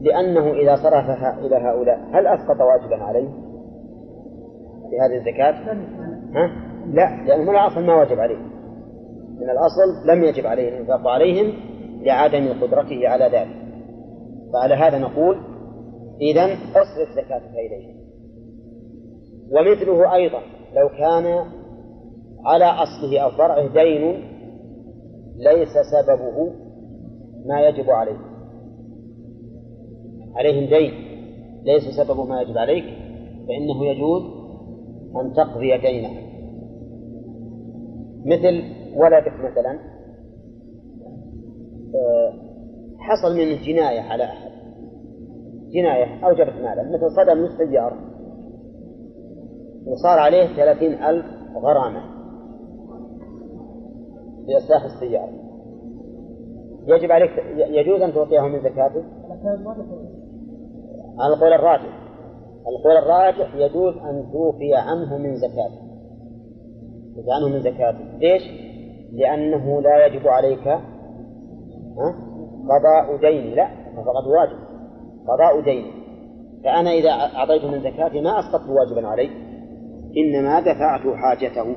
لأنه إذا صرفها إلى هؤلاء هل أسقط واجبا عليه؟ في هذه الزكاة؟ ها؟ لا لأنه لا أصل ما واجب عليه. من الأصل لم يجب عليه الإنفاق عليهم لعدم قدرته على ذلك. فعلى هذا نقول إذا أصرف زكاتك إليهم ومثله أيضا لو كان على أصله أو فرعه دين ليس سببه ما يجب عليه. عليهم دين ليس سببه ما يجب عليك فإنه يجوز أن تقضي دينه مثل ولدك مثلا آه، حصل منه جناية على أحد. جناية أوجبت مالا. مثل صدم من السيارة وصار عليه ثلاثين ألف غرامة. لإصلاح السيارة. يجب عليك يجوز أن تعطيه من زكاته؟ على القول الراجح. القول الراجح يجوز أن توفي عنه من زكاته. توفي عنه من زكاته. ليش؟ لأنه لا يجب عليك قضاء دين. لا فقد واجب. قضاء دين. فأنا إذا أعطيته من زكاتي ما أسقطت واجبا علي إنما دفعت حاجته.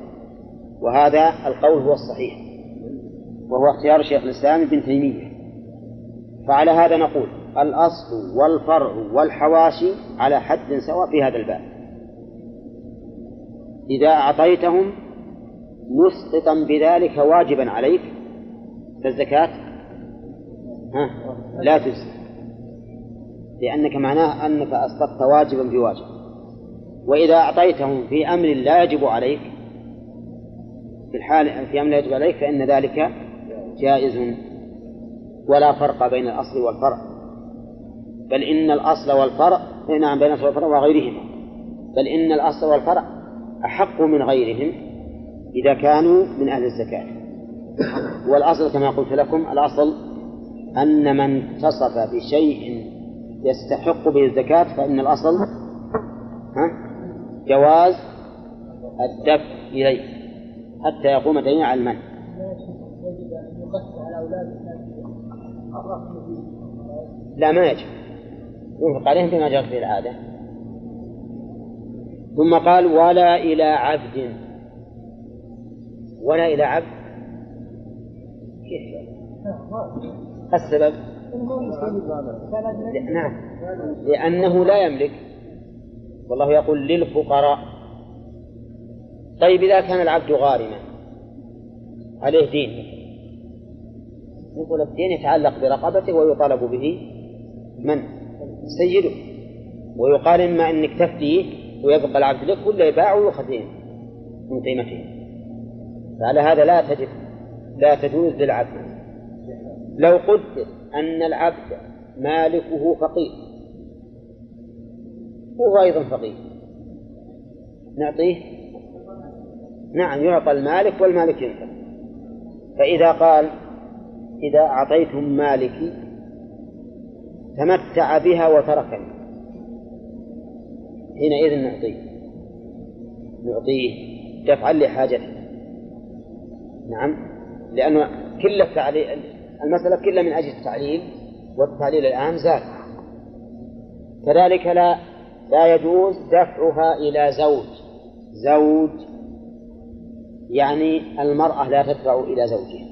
وهذا القول هو الصحيح. وهو اختيار شيخ الإسلام ابن تيمية. فعلى هذا نقول الأصل والفرع والحواشي على حد سواء في هذا الباب. إذا أعطيتهم مسقطا بذلك واجبا عليك فالزكاة ها لا تجزي لأنك معناه أنك أسقطت واجبا بواجب وإذا أعطيتهم في أمر لا يجب عليك في الحال في أمر لا يجب عليك فإن ذلك جائز ولا فرق بين الأصل والفرع. بل إن الأصل والفرع نعم بين الأصل والفرع وغيرهما. بل إن الأصل والفرع أحق من غيرهم إذا كانوا من أهل الزكاة. والأصل كما قلت لكم الأصل أن من اتصف بشيء يستحق به الزكاة فإن الأصل ها جواز الدفع إليه حتى يقوم دين على المن لا ما يجب. ينفق عليهم بما جرت به العادة. ثم قال ولا إلى عبد. ولا إلى عبد. كيف السبب؟ نعم. لأنه لا يملك. والله يقول للفقراء. طيب إذا كان العبد غارما عليه دين. نقول الدين يتعلق برقبته ويطالب به. من؟ سيده. ويقال إما أنك تفديه ويبقى العبد لك ولا يباع ويؤخذ من قيمته. فعلى هذا لا تجد لا تجوز للعبد. لو قدر أن العبد مالكه فقير وهو أيضا فقير. نعطيه؟ نعم يعطى المالك والمالك ينفق. فإذا قال إذا أعطيتم مالكي تمتع بها وتركني حينئذ نعطيه. نعطيه دفعا لحاجته. نعم؟ لأنه كل التعليل المسألة كلها من أجل التعليل والتعليل الآن زاد. كذلك لا لا يجوز دفعها إلى زوج. زوج يعني المرأة لا تدفع إلى زوجها.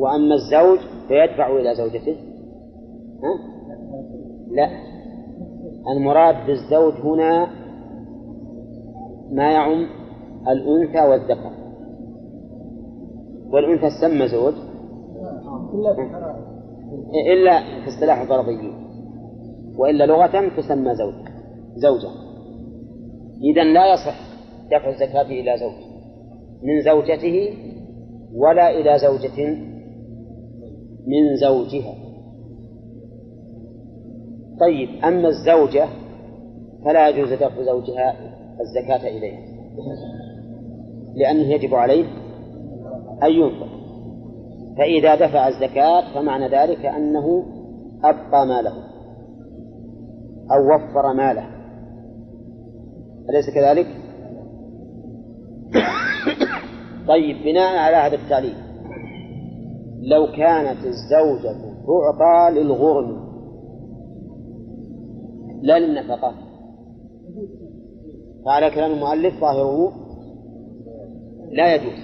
وأما الزوج فيدفع إلى زوجته. ها؟ لا. المراد بالزوج هنا ما يعم الأنثى والذكر. والأنثى تسمى زوج. إلا في اصطلاح الغربيين وإلا لغة تسمى زوج. زوجة. إذا لا يصح دفع الزكاة إلى زوج. من زوجته ولا إلى زوجة من زوجها. طيب أما الزوجة فلا يجوز دفع زوجها الزكاة إليها لأنه يجب عليه أن ينفق. فإذا دفع الزكاة فمعنى ذلك أنه أبقى ماله أو وفر ماله. أليس كذلك؟ <coughs> طيب بناء على هذا التعليل. لو كانت الزوجة تعطى للغرم لا للنفقة. فعلى كلام المؤلف ظاهره لا يجوز.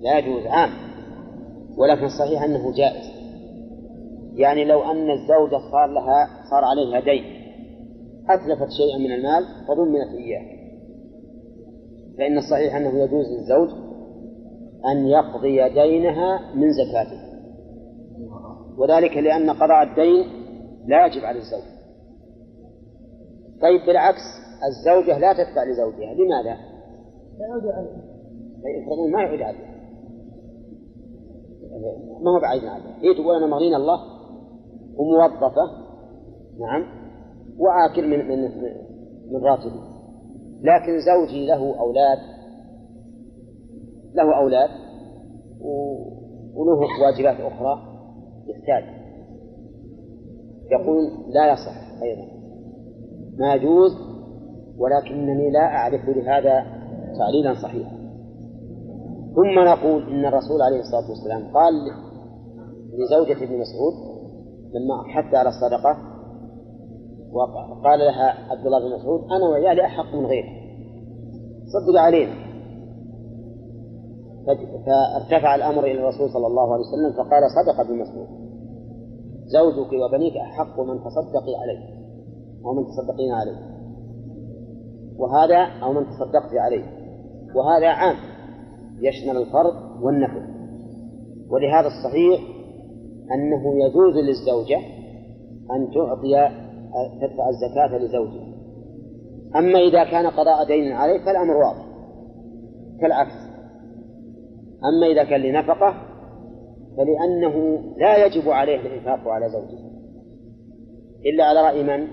لا يجوز عام. ولكن الصحيح أنه جائز. يعني لو أن الزوجة صار لها صار عليها دين أتلفت شيئا من المال فضمنت إياه. فإن الصحيح أنه يجوز للزوج أن يقضي دينها من زكاته. وذلك لأن قضاء الدين لا يجب على الزوج. طيب بالعكس الزوجة لا تدفع لزوجها. لماذا؟ لا يعود عليه يفرضون ما يعود عليها. ما هو بعيد عنها هي تقول أنا مغنين الله وموظفة. نعم. وآكل من من من راتبي. لكن زوجي له أولاد له أولاد وله واجبات أخرى يحتاج يقول لا يصح أيضا. ما يجوز ولكنني لا أعرف لهذا تعليلا صحيحا. ثم نقول إن الرسول عليه الصلاة والسلام قال لزوجة ابن مسعود لما حث على الصدقة وقال لها عبد الله بن مسعود أنا وعيالي أحق من غيرك. صدق علينا. فارتفع الأمر إلى الرسول صلى الله عليه وسلم فقال صدق ابن مسعود زوجك وبنيك أحق من تصدقي عليه ومن تصدقين عليه. وهذا أو من تصدقت عليه. وهذا عام يشمل الفرض والنفل. ولهذا الصحيح أنه يجوز للزوجة أن تعطي تدفع الزكاة لزوجها. أما إذا كان قضاء دين عليه فالأمر واضح. كالعكس. أما إذا كان لنفقة فلأنه لا يجب عليه الإنفاق على زوجه. إلا على رأي من؟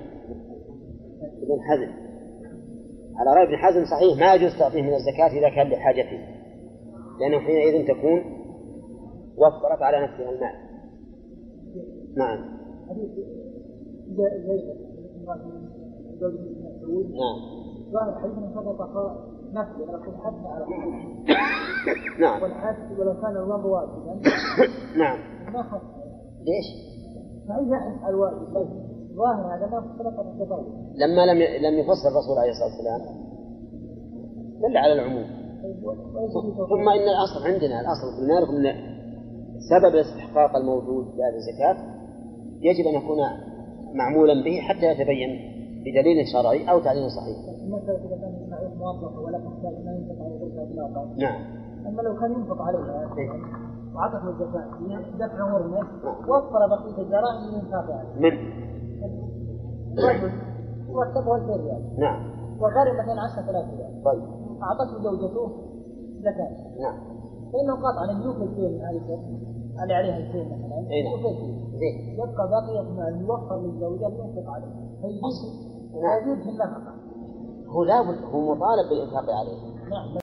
ابن حزم. على رأي ابن حزم صحيح ما يجوز تعطيه من الزكاة إذا كان لحاجته. لأنه حينئذ تكون وفرت على نفسها المال. نعم. نعم. ظاهر حديث من حتى على <coughs> نعم. والحد ولو كان الوضع واجبا. <coughs> نعم. ما حد. ليش؟ فإذا الواجب بس ظاهر هذا ما صدقة التطوع لما لم لم يفسر الرسول عليه الصلاة والسلام دل على العموم. ثم إن الأصل عندنا الأصل في المال أن سبب الاستحقاق الموجود لهذه الزكاة يجب أن يكون معمولا به حتى يتبين بدليل شرعي أو تعليل صحيح. موظف ولا تحتاج ما ينفق على تلك الإطلاقا. نعم. أما لو كان ينفق عليها وعطته الزكاة دفع غرمه وفر بقية الجرائم من إنفاقها. من؟ رجل رتبه الخير ريال. نعم. وغرم مثلا 10000 ريال. طيب. أعطته زوجته زكاة. نعم. فإنه قطعا يوفي الدين هذه اللي عليها الدين مثلا. أي نعم. زين. يبقى بقية مال يوفر للزوجة لينفق عليه. فيجوز نعم. يجوز في النفقة. هو لابد هو مطالب بالإنفاق عليه. نعم